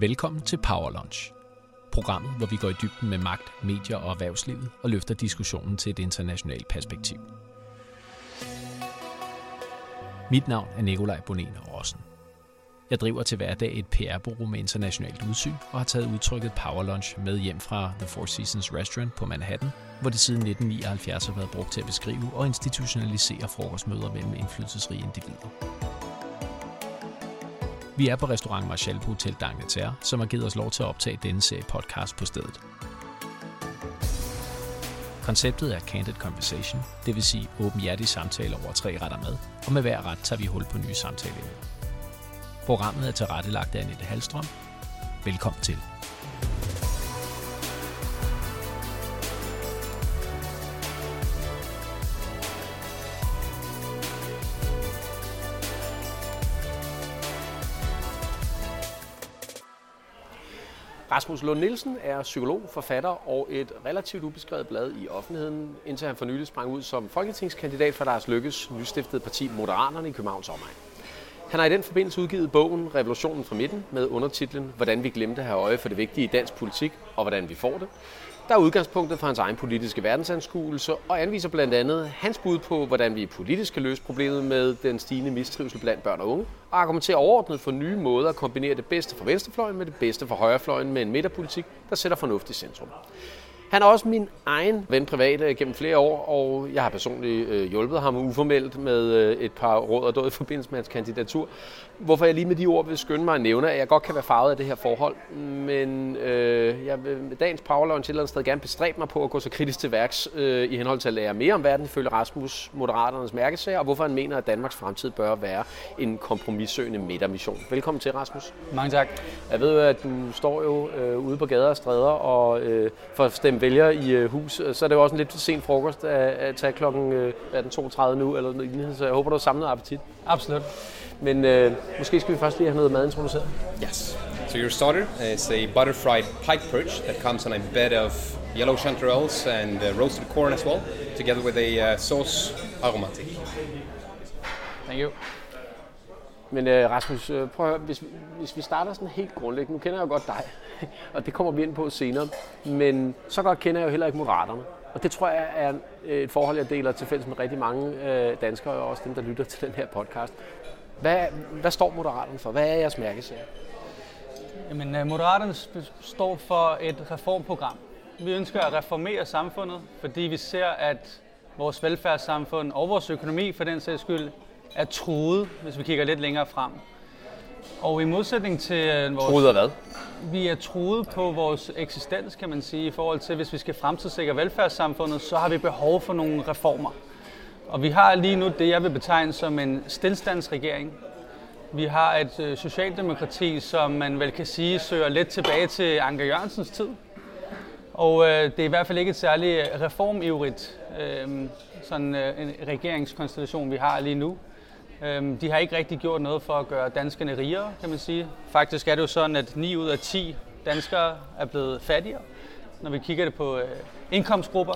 Velkommen til Power Lunch. Programmet, hvor vi går i dybden med magt, medier og erhvervslivet og løfter diskussionen til et internationalt perspektiv. Mit navn er Nikolaj Bonen Rossen. Jeg driver til hverdag et PR-bureau med internationalt udsyn og har taget udtrykket Power Lunch med hjem fra The Four Seasons Restaurant på Manhattan, hvor det siden 1979 har været brugt til at beskrive og institutionalisere frokostmøder mellem indflydelsesrige individer. Vi er på restaurant Marshall på Hotel Dagneterre, som har givet os lov til at optage denne serie podcast på stedet. Konceptet er Candid Conversation, det vil sige åbenhjertig samtale over tre retter med, og med hver ret tager vi hul på nye samtaleemner. Programmet er tilrettelagt af Annette Halstrøm. Velkommen til. Rasmus Lund Nielsen er psykolog, forfatter og et relativt ubeskrevet blad i offentligheden, indtil han for nylig sprang ud som folketingskandidat for Lars Lykkes nystiftede parti Moderaterne i Københavns omegn. Han har i den forbindelse udgivet bogen Revolutionen fra midten med undertitlen Hvordan vi glemte at have øje for det vigtige i dansk politik og hvordan vi får det. Der er udgangspunktet for hans egen politiske verdensanskuelse og anviser blandt andet hans bud på, hvordan vi politisk kan løse problemet med den stigende mistrivsel blandt børn og unge, og argumenterer overordnet for nye måder at kombinere det bedste fra venstrefløjen med det bedste fra højrefløjen med en midterpolitik, der sætter fornuft i centrum. Han er også min egen ven privat øh, gennem flere år, og jeg har personligt øh, hjulpet ham uformelt med øh, et par råd og død i forbindelse med hans kandidatur. Hvorfor jeg lige med de ord vil skynde mig at nævne, at jeg godt kan være farvet af det her forhold, men øh, jeg vil med dagens Power til et sted gerne bestræbe mig på at gå så kritisk til værks øh, i henhold til at lære mere om verden ifølge Rasmus, Moderaternes mærkesager, og hvorfor han mener, at Danmarks fremtid bør være en kompromissøgende midtermission. Velkommen til, Rasmus. Mange tak. Jeg ved, at du står jo øh, ude på gader og stræder og øh, for at stemme vælger i øh, hus, så er det jo også en lidt sen frokost at, at tage klokken øh, er den 32 nu, eller noget så jeg håber, du har samlet appetit. Absolut. Men øh, måske skal vi først lige have noget mad introduceret. Yes. So your starter is a butter fried pike perch that comes on a bed of yellow chanterelles and uh, roasted corn as well, together with a uh, sauce aromatique. Thank you. Men øh, Rasmus, øh, prøv at høre, hvis, hvis vi starter sådan helt grundlæggende, nu kender jeg jo godt dig, og det kommer vi ind på senere, men så godt kender jeg jo heller ikke Moderaterne. Og det tror jeg er øh, et forhold, jeg deler til fælles med rigtig mange øh, danskere, og også dem, der lytter til den her podcast. Hvad, hvad står Moderaterne for? Hvad er jeres mærkesager? Jamen, øh, Moderaterne står for et reformprogram. Vi ønsker at reformere samfundet, fordi vi ser, at vores velfærdssamfund og vores økonomi for den sags skyld er truet, hvis vi kigger lidt længere frem. Og i modsætning til øh, vores... Truet af hvad? Vi er truet på vores eksistens, kan man sige, i forhold til, hvis vi skal fremtidssikre velfærdssamfundet, så har vi behov for nogle reformer. Og vi har lige nu det, jeg vil betegne som en stillstandsregering. Vi har et øh, socialdemokrati, som man vel kan sige søger lidt tilbage til Anker Jørgensens tid. Og øh, det er i hvert fald ikke et særligt reformivrigt øh, sådan, øh, en regeringskonstellation, vi har lige nu. Øh, de har ikke rigtig gjort noget for at gøre danskerne rigere, kan man sige. Faktisk er det jo sådan, at 9 ud af 10 danskere er blevet fattigere, når vi kigger det på øh, indkomstgrupper.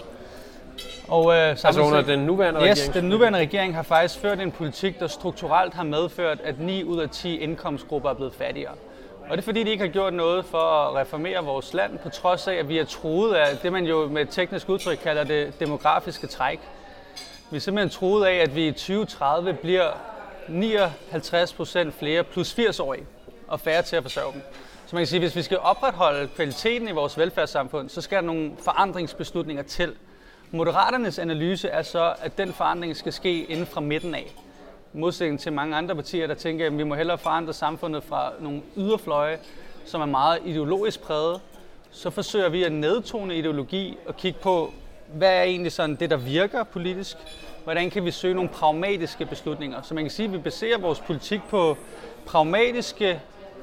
Og, øh, altså under den nuværende yes, regering? den nuværende regering har faktisk ført en politik, der strukturelt har medført, at 9 ud af 10 indkomstgrupper er blevet fattigere. Og det er fordi, de ikke har gjort noget for at reformere vores land, på trods af, at vi er truet af det, man jo med et teknisk udtryk kalder det demografiske træk. Vi er simpelthen troet af, at vi i 2030 bliver 59 procent flere plus 80-årige og færre til at forsørge dem. Så man kan sige, at hvis vi skal opretholde kvaliteten i vores velfærdssamfund, så skal der nogle forandringsbeslutninger til. Moderaternes analyse er så, at den forandring skal ske inden fra midten af. Modsætning til mange andre partier, der tænker, at vi må hellere forandre samfundet fra nogle yderfløje, som er meget ideologisk præget, så forsøger vi at nedtone ideologi og kigge på, hvad er egentlig sådan det, der virker politisk? Hvordan kan vi søge nogle pragmatiske beslutninger? Så man kan sige, at vi baserer vores politik på pragmatiske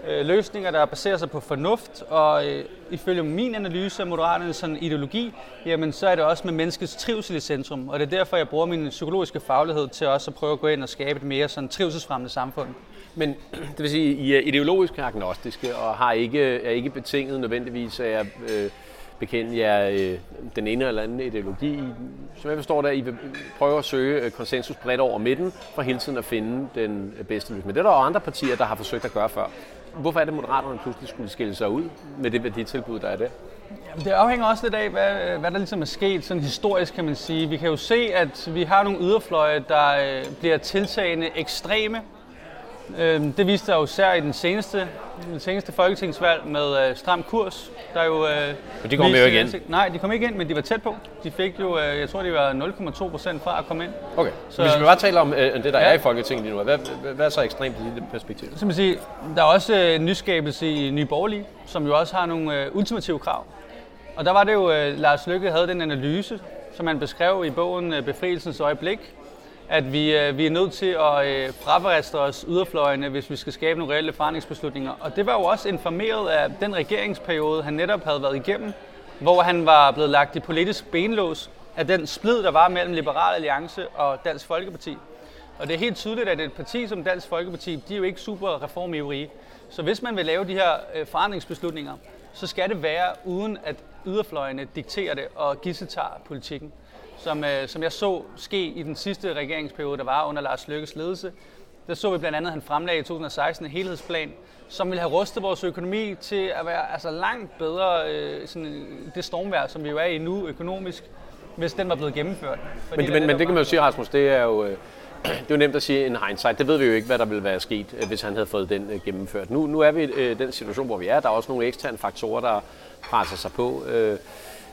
øh, løsninger, der baserer sig på fornuft, og øh, ifølge min analyse af Moderaternes sådan ideologi, jamen så er det også med menneskets trivsel i centrum, og det er derfor, jeg bruger min psykologiske faglighed til også at prøve at gå ind og skabe et mere sådan trivselsfremmende samfund. Men det vil sige, at I er ideologisk agnostiske og har ikke, er ikke betinget nødvendigvis af at øh, bekende jer øh, den ene eller anden ideologi. Som jeg forstår det, at I vil prøve at søge øh, konsensus bredt over midten for hele tiden at finde den øh, bedste løsning. Men det er der jo andre partier, der har forsøgt at gøre før. hvorfor er det, Moderaterne pludselig skulle skille sig ud med det værditilbud, der er der? Jamen, det afhænger også lidt af, hvad, øh, hvad der ligesom er sket sådan historisk, kan man sige. Vi kan jo se, at vi har nogle yderfløje, der øh, bliver tiltagende ekstreme. Øh, det viste sig jo især i den seneste, den seneste folketingsvalg med øh, stram kurs. Der jo, øh, men de kom jo ikke ind? Nej, de kom ikke ind, men de var tæt på. De fik jo, øh, jeg tror, de var 0,2 procent fra at komme ind. Okay, så hvis vi bare taler om øh, det, der ja. er i Folketinget lige nu, hvad, hvad, er så ekstremt i det perspektiv? Så man sige, der er også øh, nyskabelse i Nye Borgerlige, som jo også har nogle øh, ultimative krav. Og der var det jo, øh, Lars Lykke havde den analyse, som han beskrev i bogen Befrielsens øjeblik, at vi, øh, vi er nødt til at øh, os yderfløjene, hvis vi skal skabe nogle reelle forandringsbeslutninger. Og det var jo også informeret af den regeringsperiode, han netop havde været igennem, hvor han var blevet lagt i politisk benlås af den splid, der var mellem Liberal Alliance og Dansk Folkeparti. Og det er helt tydeligt, at et parti som Dansk Folkeparti, de er jo ikke super reformivrige. Så hvis man vil lave de her øh, forandringsbeslutninger, så skal det være uden at yderfløjene dikterer det og gissetager politikken. Som, øh, som jeg så ske i den sidste regeringsperiode, der var under Lars Lykkes ledelse. Der så vi blandt andet, at han fremlagde i 2016 en helhedsplan, som ville have rustet vores økonomi til at være altså, langt bedre øh, sådan, det stormvær, som vi jo er i nu økonomisk, hvis den var blevet gennemført. Fordi men, men, men det kan man jo sige, Rasmus, det er jo... Øh det er jo nemt at sige en hindsight. Det ved vi jo ikke, hvad der ville være sket, øh, hvis han havde fået den øh, gennemført. Nu, nu er vi i øh, den situation, hvor vi er. Der er også nogle eksterne faktorer, der presser sig på.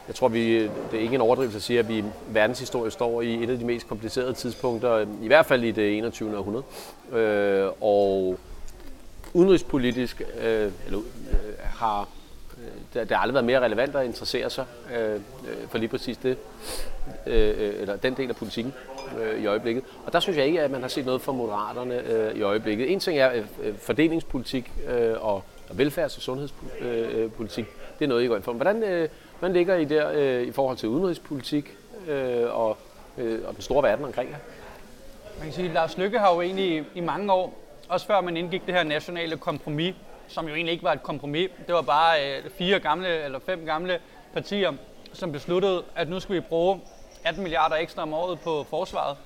Jeg tror, vi, det er ikke en overdrivelse at sige, at vi verdenshistorie står i et af de mest komplicerede tidspunkter, i hvert fald i det 21. århundrede. Øh, og udenrigspolitisk øh, eller, øh, har det, det har aldrig været mere relevant at interessere sig øh, for lige præcis det, øh, eller den del af politikken øh, i øjeblikket. Og der synes jeg ikke, at man har set noget fra Moderaterne øh, i øjeblikket. En ting er øh, fordelingspolitik øh, og, og velfærds- og sundhedspolitik. Det er noget, I går ind for. Hvordan, øh, hvordan ligger I der øh, i forhold til udenrigspolitik øh, og, øh, og den store verden omkring jer? Man kan sige, at Lars Lykke har jo egentlig i mange år, også før man indgik det her nationale kompromis, som jo egentlig ikke var et kompromis. Det var bare øh, fire gamle eller fem gamle partier, som besluttede, at nu skulle vi bruge 18 milliarder ekstra om året på forsvaret,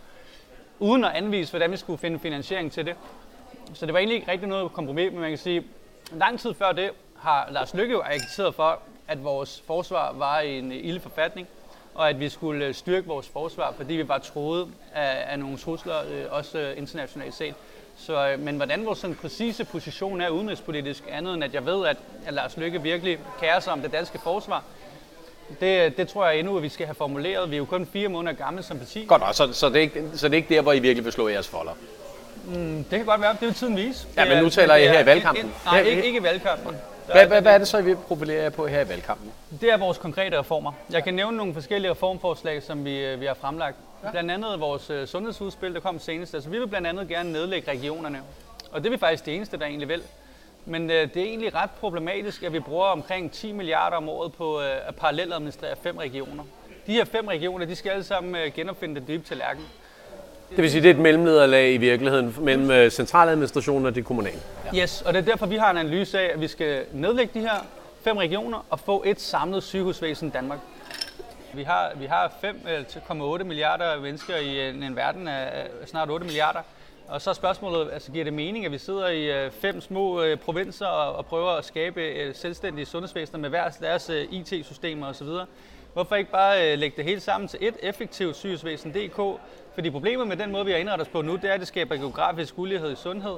uden at anvise, hvordan vi skulle finde finansiering til det. Så det var egentlig ikke rigtig noget kompromis, men man kan sige, lang tid før det har Lars Lykke jo agiteret for, at vores forsvar var i en ilde forfatning, og at vi skulle styrke vores forsvar, fordi vi var troet af, af nogle trusler, øh, også internationalt set. Så, øh, men hvordan vores sådan præcise position er udenrigspolitisk, andet end at jeg ved, at, at Lars Lykke virkelig kærer sig om det danske forsvar, det, det tror jeg endnu, at vi skal have formuleret. Vi er jo kun fire måneder gamle som parti. Godt, så, så, det er ikke, så det er ikke der, hvor I virkelig vil slå jeres folder? Mm, det kan godt være. Det jo tiden vis. Ja, men nu taler I her i valgkampen. En, en, nej, ikke, ikke i valgkampen. Hvad, hvad, hvad er det så, I vil profilere jer på her i valgkampen? Det er vores konkrete reformer. Jeg kan nævne nogle forskellige reformforslag, som vi, øh, vi har fremlagt. Blandt andet vores uh, sundhedsudspil, der kom senest. Altså, vi vil blandt andet gerne nedlægge regionerne. Og det er vi faktisk det eneste, der egentlig vil. Men uh, det er egentlig ret problematisk, at vi bruger omkring 10 milliarder om året på uh, at parallelt administrere fem regioner. De her fem regioner, de skal alle sammen uh, genopfinde det dybe tallerken. Det vil sige, det er et mellemlederlag i virkeligheden mellem øh, centraladministrationen og det kommunale? Ja. Yes, og det er derfor, vi har en analyse af, at vi skal nedlægge de her fem regioner og få et samlet sygehusvæsen i Danmark. Vi har, vi har 5,8 øh, milliarder mennesker i en, en verden af snart 8 milliarder. Og så er spørgsmålet, altså giver det mening, at vi sidder i øh, fem små provinser og, og prøver at skabe selvstændige sundhedsvæsener med hver deres IT-systemer osv.? Hvorfor ikke bare lægge det hele sammen til et effektivt sygehusvæsen.dk? Fordi problemet med den måde, vi har indrettet os på nu, det er, at det skaber geografisk ulighed i sundhed.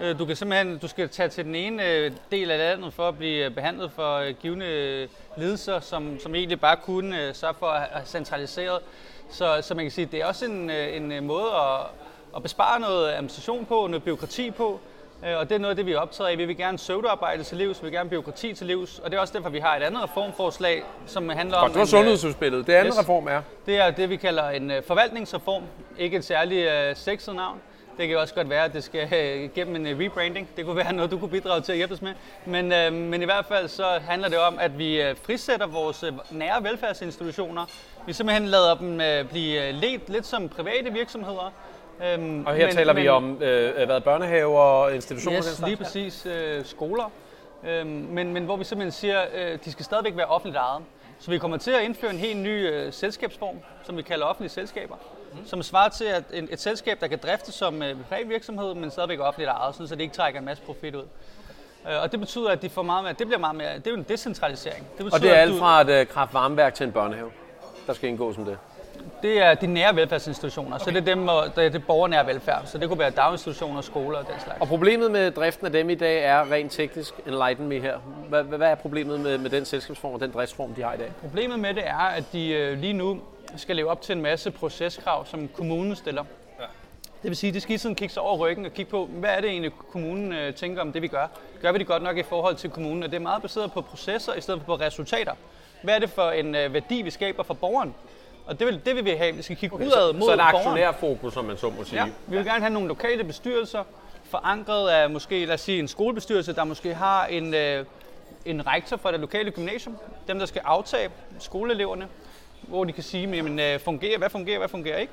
Øh, du kan simpelthen du skal tage til den ene øh, del af landet for at blive øh, behandlet for givende lidelser, som, som egentlig bare kunne sørge for at have centraliseret. Så, så man kan sige, det er også en, en måde at, at bespare noget administration på, noget byråkrati på, og det er noget af det, vi er optaget af. Vi vil gerne pseudoarbejde til livs, vi vil gerne byråkrati til livs, og det er også derfor, vi har et andet reformforslag, som handler om... Godt, det var sundhedsudspillet. Det andet yes, reform er? Det er det, vi kalder en forvaltningsreform. Ikke et særligt uh, sexet navn. Det kan også godt være, at det skal gennem en øh, rebranding. Det kunne være noget, du kunne bidrage til at hjælpe os med. Men, øh, men i hvert fald så handler det om, at vi øh, frisætter vores øh, nære velfærdsinstitutioner. Vi simpelthen lader dem øh, blive ledt lidt som private virksomheder. Øhm, og her men, taler men, vi om øh, hvad, børnehaver og institutioner? Yes, den lige præcis. Øh, skoler. Øhm, men, men hvor vi simpelthen siger, øh, de skal stadigvæk være offentligt ejet. Så vi kommer til at indføre en helt ny øh, selskabsform, som vi kalder offentlige selskaber mm. som svarer til at et, et selskab, der kan drifte som øh, privat virksomhed, men stadigvæk offentligt ejet, så det ikke trækker en masse profit ud. Øh, Og det betyder, at de får meget mere, det bliver meget mere, det er jo en decentralisering. Det betyder, Og det er alt fra et uh, kraftvarmeværk til en børnehave, der skal indgå som det. Det er de nære velfærdsinstitutioner, okay. så det er, dem, det er det borgernære velfærd. Så det kunne være daginstitutioner, skoler og den slags. Og problemet med driften af dem i dag er rent teknisk, enlighten me her. Hvad, hvad er problemet med, med den selskabsform og den driftsform, de har i dag? Problemet med det er, at de øh, lige nu skal leve op til en masse proceskrav, som kommunen stiller. Det vil sige, at de skal tiden kigge sig over ryggen og kigge på, hvad er det egentlig, kommunen øh, tænker om det, vi gør. Gør vi det godt nok i forhold til kommunen? Og det er meget baseret på processer i stedet for på resultater. Hvad er det for en øh, værdi, vi skaber for borgeren? Og det vil, det vil vi have. Vi skal kigge okay, udad mod så et borgeren. aktionærfokus, som man så må sige. Ja, vi vil gerne have nogle lokale bestyrelser, forankret af måske, lad os sige, en skolebestyrelse, der måske har en, øh, en rektor fra det lokale gymnasium, dem der skal aftage skoleeleverne, hvor de kan sige, jamen, øh, fungerer, hvad fungerer, hvad fungerer ikke,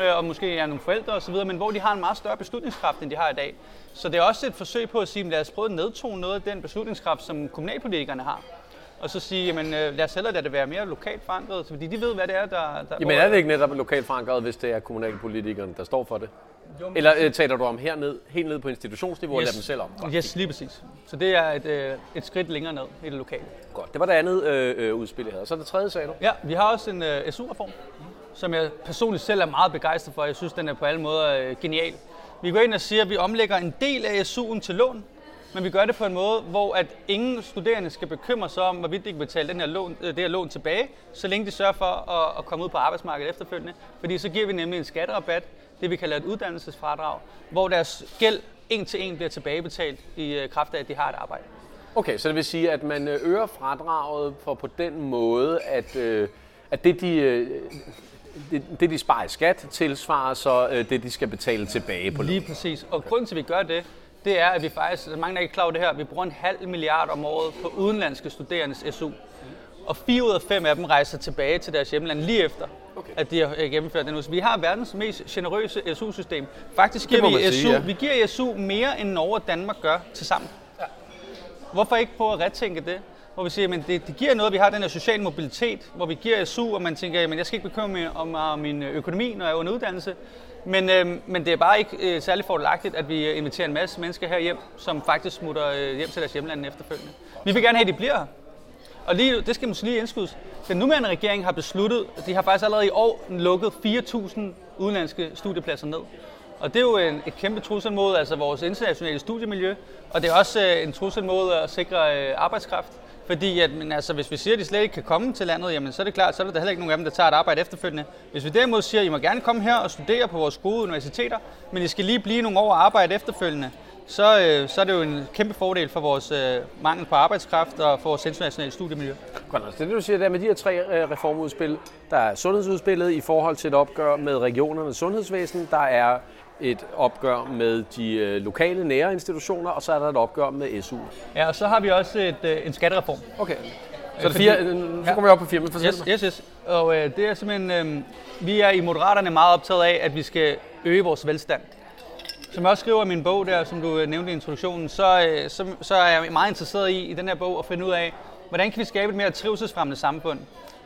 øh, og måske er nogle forældre osv., men hvor de har en meget større beslutningskraft, end de har i dag. Så det er også et forsøg på at sige, lad os prøve at nedtone noget af den beslutningskraft, som kommunalpolitikerne har. Og så sige, jamen, øh, lad os hellere lade det være mere lokalt forankret, fordi de ved, hvad det er, der... der Jamen er det ikke netop lokalt forankret, hvis det er kommunalpolitikerne, der står for det? Eller øh, taler du om herned, helt ned på institutionsniveau yes. og lader dem selv om? Godt. Yes, lige præcis. Så det er et, øh, et skridt længere ned i det lokale. Godt. Det var det andet øh, øh, udspil, jeg havde. Så er det tredje, sagde du? Ja, vi har også en øh, SU-reform, som jeg personligt selv er meget begejstret for. Jeg synes, den er på alle måder øh, genial. Vi går ind og siger, at vi omlægger en del af SU'en til lån, men vi gør det på en måde, hvor at ingen studerende skal bekymre sig om, hvorvidt de kan betale den her lån, øh, det her lån tilbage, så længe de sørger for at, at komme ud på arbejdsmarkedet efterfølgende. Fordi så giver vi nemlig en skatterabat, det vi kalder et uddannelsesfradrag, hvor deres gæld en til en bliver tilbagebetalt i øh, kraft af, at de har et arbejde. Okay, så det vil sige, at man øh, øger fradraget for på den måde, at, øh, at det, de, øh, det, det, de sparer i skat, tilsvarer så øh, det, de skal betale tilbage på Lige lån. præcis. Og grunden til, at vi gør det, det er, at vi faktisk, mange er ikke klar over det her, vi bruger en halv milliard om året på udenlandske studerendes SU. Og fire ud af fem af dem rejser tilbage til deres hjemland lige efter, okay. at de har øh, gennemført den. Så vi har verdens mest generøse SU-system. Faktisk giver vi, sige, SU, ja. vi giver SU mere end Norge og Danmark gør til sammen. Hvorfor ikke prøve at retænke det? Hvor vi siger, at det, det giver noget, vi har den her social mobilitet, hvor vi giver SU, og man tænker, at jeg skal ikke bekymre mig om, om min økonomi, når jeg er under uddannelse. Men, øh, men det er bare ikke øh, særlig fordelagtigt, at vi inviterer en masse mennesker her hjem, som faktisk smutter øh, hjem til deres hjemland efterfølgende. Vi vil gerne have, at de bliver her. Og lige, det skal måske lige indskydes. Den nuværende regering har besluttet, at de har faktisk allerede i år lukket 4.000 udenlandske studiepladser ned. Og det er jo en, et kæmpe trussel mod altså vores internationale studiemiljø, og det er også øh, en trussel mod at sikre øh, arbejdskraft. Fordi at, men altså, hvis vi siger, at de slet ikke kan komme til landet, jamen, så er det klart, så er der heller ikke nogen af dem, der tager et arbejde efterfølgende. Hvis vi derimod siger, at I må gerne komme her og studere på vores gode universiteter, men I skal lige blive nogle år og arbejde efterfølgende, så, øh, så er det jo en kæmpe fordel for vores øh, mangel på arbejdskraft og for vores internationale studiemiljø. Godt, altså det, du siger der med de her tre øh, reformudspil, der er sundhedsudspillet i forhold til et opgør med regionernes sundhedsvæsen, der er et opgør med de øh, lokale nære institutioner, og så er der et opgør med SU. Ja, og så har vi også et, øh, en skattereform. Okay. Så er det fire, øh, så kommer vi op på fire, men fortæl Yes, yes, yes. Og øh, det er simpelthen, øh, vi er i Moderaterne meget optaget af, at vi skal øge vores velstand. Som jeg også skriver i min bog der, som du øh, nævnte i introduktionen, så, øh, så, så er jeg meget interesseret i, i den her bog, at finde ud af, hvordan kan vi skabe et mere trivselsfremmende samfund.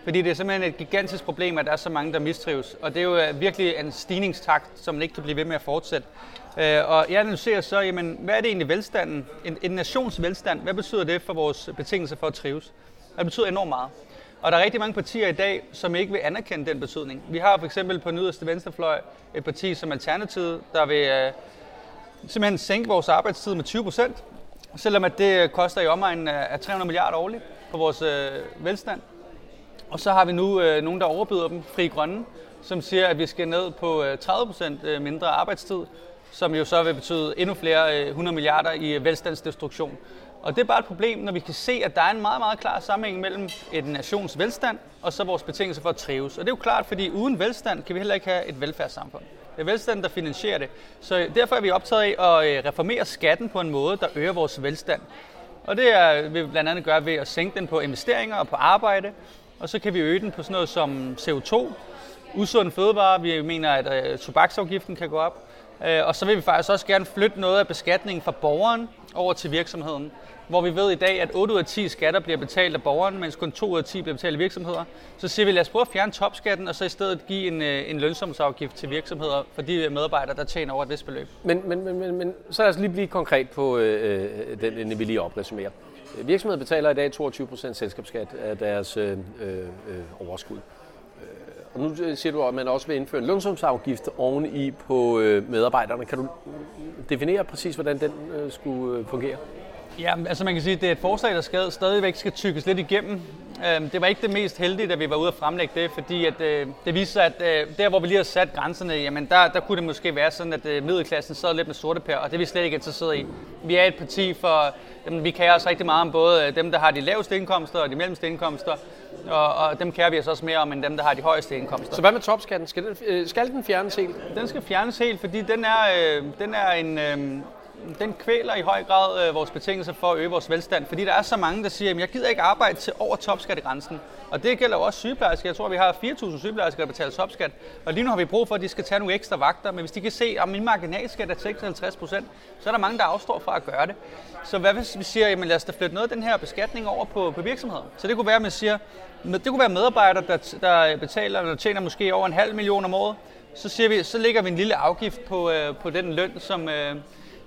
Fordi det er simpelthen et gigantisk problem, at der er så mange, der mistrives. Og det er jo øh, virkelig en stigningstakt, som man ikke kan blive ved med at fortsætte. Øh, og jeg analyserer så, jamen, hvad er det egentlig velstanden? En, en nations velstand, hvad betyder det for vores betingelser for at trives? Og det betyder enormt meget. Og der er rigtig mange partier i dag, som ikke vil anerkende den betydning. Vi har for eksempel på den yderste venstrefløj et parti som Alternativet, der vil øh, simpelthen sænke vores arbejdstid med 20 procent, selvom at det koster i omegnen af 300 milliarder årligt på vores øh, velstand. Og så har vi nu øh, nogen, der overbyder dem, Fri Grønne, som siger, at vi skal ned på øh, 30% øh, mindre arbejdstid, som jo så vil betyde endnu flere øh, 100 milliarder i øh, velstandsdestruktion. Og det er bare et problem, når vi kan se, at der er en meget, meget klar sammenhæng mellem et nations velstand og så vores betingelser for at trives. Og det er jo klart, fordi uden velstand kan vi heller ikke have et velfærdssamfund. Det er velstanden, der finansierer det. Så derfor er vi optaget af at øh, reformere skatten på en måde, der øger vores velstand. Og det er, vil vi blandt andet gøre ved at sænke den på investeringer og på arbejde. Og så kan vi øge den på sådan noget som CO2, usund fødevare. Vi mener, at øh, tobaksafgiften kan gå op. Øh, og så vil vi faktisk også gerne flytte noget af beskatningen fra borgeren over til virksomheden. Hvor vi ved i dag, at 8 ud af 10 skatter bliver betalt af borgeren, mens kun 2 ud af 10 bliver betalt af virksomheder. Så siger vi, lad os prøve at fjerne topskatten, og så i stedet give en, øh, en lønsomhedsafgift til virksomheder for de øh, medarbejdere, der tjener over et vist beløb. Men, men, men, men, men så lad os lige blive konkret på øh, øh den, den vi lige opresumerer. Virksomheder betaler i dag 22% selskabsskat af deres øh, øh, overskud. Øh, og nu øh, siger du, at man også vil indføre en lønsumsafgift oveni på øh, medarbejderne. Kan du definere præcis, hvordan den øh, skulle øh, fungere? Ja, altså man kan sige, at det er et forslag, der skal, stadigvæk skal tykkes lidt igennem. Øhm, det var ikke det mest heldige, da vi var ude at fremlægge det, fordi at, det viste sig, at der, hvor vi lige har sat grænserne, jamen der, der kunne det måske være sådan, at middelklassen sad lidt med sorte pær, og det er vi slet ikke interesseret i. Vi er et parti for, jamen, vi kan også rigtig meget om både dem, der har de laveste indkomster og de mellemste indkomster, og, og dem kærer vi os også mere om, end dem, der har de højeste indkomster. Så hvad med topskatten? Skal den, øh, skal den fjernes helt? Den skal fjernes helt, fordi den er, øh, den er en... Øh, den kvæler i høj grad øh, vores betingelser for at øge vores velstand, fordi der er så mange, der siger, at jeg gider ikke arbejde til over topskattegrænsen. Og det gælder jo også sygeplejersker. Jeg tror, vi har 4.000 sygeplejersker, der betaler topskat. Og lige nu har vi brug for, at de skal tage nogle ekstra vagter. Men hvis de kan se, at min marginalskat er 56 procent, så er der mange, der afstår fra at gøre det. Så hvad hvis vi siger, jamen lad os da flytte noget af den her beskatning over på, på virksomheder? Så det kunne være, at man siger, det kunne være medarbejdere, der, der betaler, der tjener måske over en halv million om året. Så, siger vi, så lægger vi en lille afgift på, øh, på den løn, som, øh,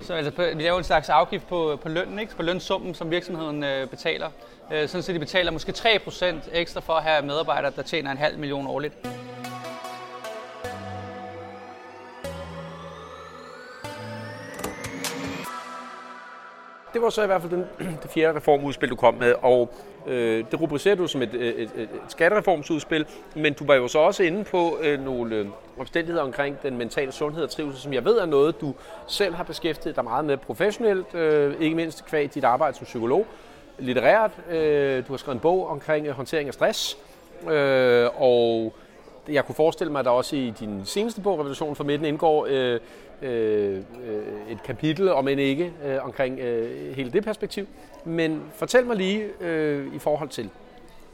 så, altså, vi laver en slags afgift på, på lønnen, ikke? på lønsummen, som virksomheden øh, betaler. Øh, sådan så de betaler måske 3% ekstra for at have medarbejdere, der tjener en halv million årligt. Det var så i hvert fald den, det fjerde reformudspil, du kom med, og øh, det rubricerer du som et, et, et, et skattereformsudspil, men du var jo så også inde på øh, nogle øh, omstændigheder omkring den mentale sundhed og trivsel, som jeg ved er noget, du selv har beskæftiget dig meget med professionelt, øh, ikke mindst kvæg dit arbejde som psykolog, litterært. Øh, du har skrevet en bog omkring øh, håndtering af stress, øh, og jeg kunne forestille mig, at der også i din seneste bog, Revolution for Midten, indgår øh, øh, et kapitel, om end ikke, øh, omkring øh, hele det perspektiv. Men fortæl mig lige øh, i forhold til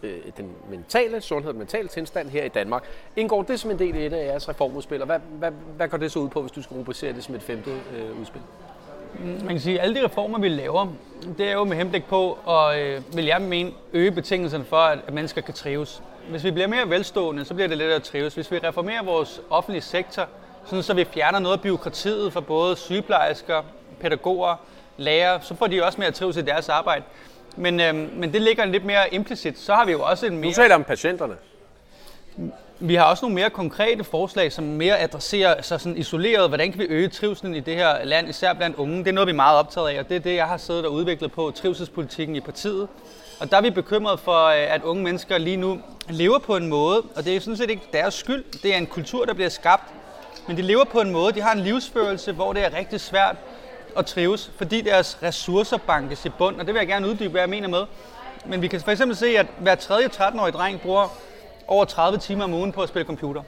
øh, den mentale sundhed, den mentale tilstand her i Danmark. Indgår det som en del af et af jeres reformudspil, og hvad, hvad, hvad går det så ud på, hvis du skal rubricere det som et femte øh, udspil? Mm, man kan sige, at alle de reformer, vi laver, det er jo med henblik på at, øh, vil jeg mene, øge betingelserne for, at mennesker kan trives. Hvis vi bliver mere velstående, så bliver det lettere at trives. Hvis vi reformerer vores offentlige sektor, sådan så vi fjerner noget af byråkratiet for både sygeplejersker, pædagoger, lærere, så får de også mere trivsel i deres arbejde. Men, øhm, men det ligger lidt mere implicit. Så har vi jo også en mere... Du taler om patienterne. Vi har også nogle mere konkrete forslag, som mere adresserer sig sådan isoleret, hvordan kan vi øge trivselen i det her land, især blandt unge. Det er noget, vi er meget optaget af, og det er det, jeg har siddet og udviklet på, trivselspolitikken i partiet. Og der er vi bekymret for, øh, at unge mennesker lige nu lever på en måde, og det er sådan set ikke deres skyld. Det er en kultur, der bliver skabt, men de lever på en måde, de har en livsførelse, hvor det er rigtig svært at trives, fordi deres ressourcer bankes i bund, og det vil jeg gerne uddybe, hvad jeg mener med. Men vi kan for eksempel se, at hver tredje 13-årige dreng bruger over 30 timer om ugen på at spille computer.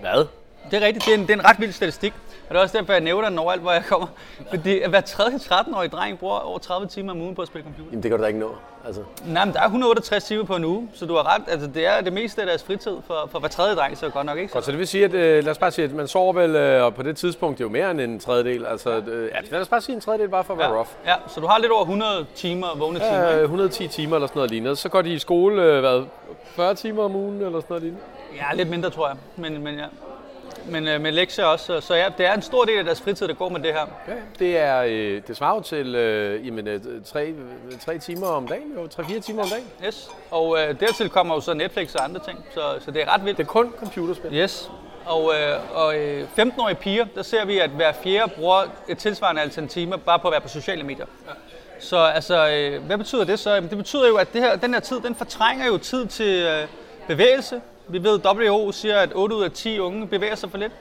Hvad? Det er rigtigt, det er en, det er en ret vild statistik. Og det er også derfor, jeg nævner den overalt, hvor jeg kommer. Fordi hver tredje 13-årige dreng bruger over 30 timer om ugen på at spille computer. Jamen det kan du da ikke nå. Altså. Nej, men der er 168 timer på en uge, så du har ret. Altså, det er det meste af deres fritid for, for hver tredje dreng, så godt nok ikke. Så, godt, så det vil sige, at øh, lad os bare sige, at man sover vel øh, og på det tidspunkt det er jo mere end en tredjedel. Altså, øh, ja, lad os bare sige en tredjedel bare for at være ja, rough. Ja, så du har lidt over 100 timer vågne timer. Ja, 110 timer eller sådan noget lignende. Så går de i skole, øh, hvad, 40 timer om ugen eller sådan noget lignende? Ja, lidt mindre tror jeg, men, men ja men øh, med lektier også. Så ja, det er en stor del af deres fritid, der går med det her. Ja, det er øh, det svarer til øh, jamen, øh, tre, tre timer om dagen, jo, tre-fire timer om dagen. Yes, og øh, dertil kommer jo så Netflix og andre ting, så, så det er ret vildt. Det er kun computerspil? Yes, og, øh, og øh, 15-årige piger, der ser vi, at hver fjerde bruger et tilsvarende antal timer bare på at være på sociale medier. Ja. Så altså, øh, hvad betyder det så? Jamen, det betyder jo, at det her, den her tid, den fortrænger jo tid til øh, bevægelse, vi ved, at WHO siger, at 8 ud af 10 unge bevæger sig for lidt.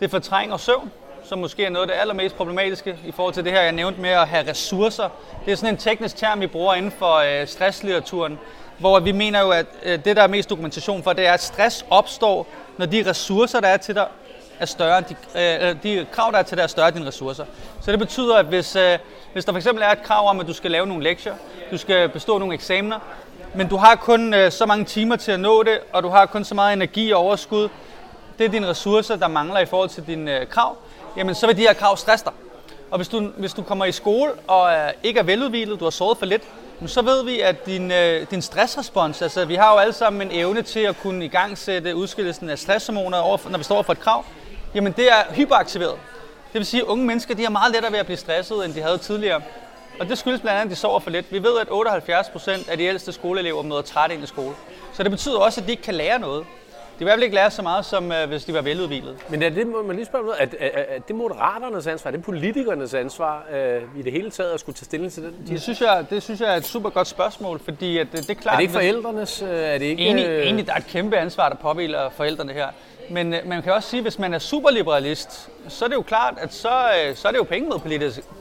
Det fortrænger søvn, som måske er noget af det allermest problematiske i forhold til det her, jeg nævnte med at have ressourcer. Det er sådan en teknisk term, vi bruger inden for øh, stresslitteraturen, hvor vi mener jo, at øh, det, der er mest dokumentation for, det er, at stress opstår, når de ressourcer, der er til dig, er større end de, øh, øh, de krav, der er til dig, er større end dine ressourcer. Så det betyder, at hvis, øh, hvis der for eksempel er et krav om, at du skal lave nogle lektier, du skal bestå nogle eksamener, men du har kun øh, så mange timer til at nå det, og du har kun så meget energi og overskud. Det er dine ressourcer, der mangler i forhold til dine øh, krav. jamen så vil de her krav stresse dig. Og hvis du, hvis du kommer i skole og øh, ikke er veludvilet, du har sovet for lidt, så ved vi, at din, øh, din stressrespons, altså vi har jo alle sammen en evne til at kunne igangsætte udskillelsen af stresshormoner, over, når vi står for et krav, jamen det er hyperaktiveret. Det vil sige, at unge mennesker de har meget lettere ved at blive stresset, end de havde tidligere. Og det skyldes blandt andet, at de sover for lidt. Vi ved, at 78 procent af de ældste skoleelever møder træt ind i skole. Så det betyder også, at de ikke kan lære noget. De vil i hvert fald ikke lære så meget, som øh, hvis de var veludvilet. Men er det, må man lige spørge noget, er, er, er det moderaternes ansvar, er det politikernes ansvar øh, i det hele taget at skulle tage stilling til det? Det synes, jeg, det synes jeg er et super godt spørgsmål, fordi at det, det er klart... Er det ikke forældrenes? Øh, er det ikke, øh... enig, der er et kæmpe ansvar, der påviler forældrene her. Men øh, man kan også sige, at hvis man er superliberalist, så er det jo klart, at så, øh, så er det jo penge mod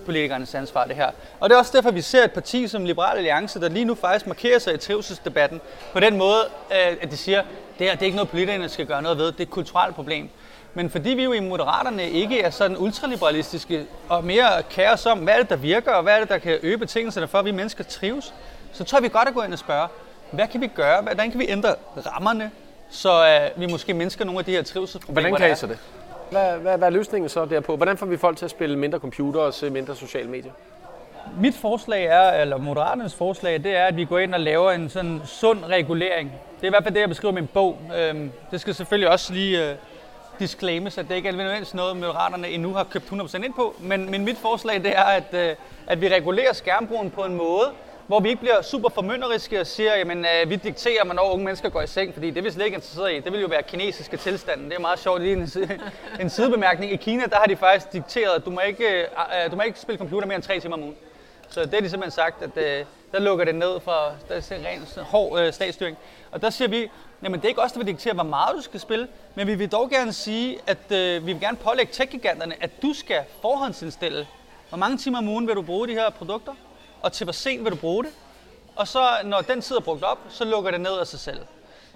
politikernes ansvar, det her. Og det er også derfor, vi ser et parti som Liberal Alliance, der lige nu faktisk markerer sig i trivselsdebatten på den måde, øh, at de siger, det her det er ikke noget, politikerne skal gøre noget ved, det er et kulturelt problem. Men fordi vi jo i Moderaterne ikke er sådan ultraliberalistiske og mere kaos om, hvad er det, der virker, og hvad er det, der kan øge betingelserne for, at vi mennesker trives, så tror jeg, vi godt at gå ind og spørge, hvad kan vi gøre? Hvordan kan vi ændre rammerne, så uh, vi måske mindsker nogle af de her trivselsproblemer, Hvordan kan I så det? Hvad, hvad, hvad er løsningen så derpå? Hvordan får vi folk til at spille mindre computer og se mindre sociale medier? Mit forslag er, eller Moderaternes forslag, det er, at vi går ind og laver en sådan sund regulering. Det er i hvert fald det, jeg beskriver i min bog. Øhm, det skal selvfølgelig også lige uh, disclaimes, at det ikke er nødvendigvis noget, Moderaterne endnu har købt 100% ind på. Men, men mit forslag, det er, at, uh, at vi regulerer skærmbrugen på en måde, hvor vi ikke bliver super formynderiske og siger, jamen øh, vi dikterer, hvornår unge mennesker går i seng, fordi det er vi slet ikke interesseret i. Det vil jo være kinesiske tilstanden. Det er meget sjovt. Lige en, en sidebemærkning. I Kina, der har de faktisk dikteret, at du må ikke, øh, øh, du må ikke spille computer mere end tre timer om ugen. Så det har de simpelthen sagt, at øh, der lukker det ned for der er ren hård øh, statsstyring. Og der siger vi, jamen det er ikke os, der vil diktere, hvor meget du skal spille, men vi vil dog gerne sige, at øh, vi vil gerne pålægge tech at du skal forhåndsindstille, hvor mange timer om ugen vil du bruge de her produkter, og til hvor sent vil du bruge det. Og så når den tid er brugt op, så lukker det ned af sig selv.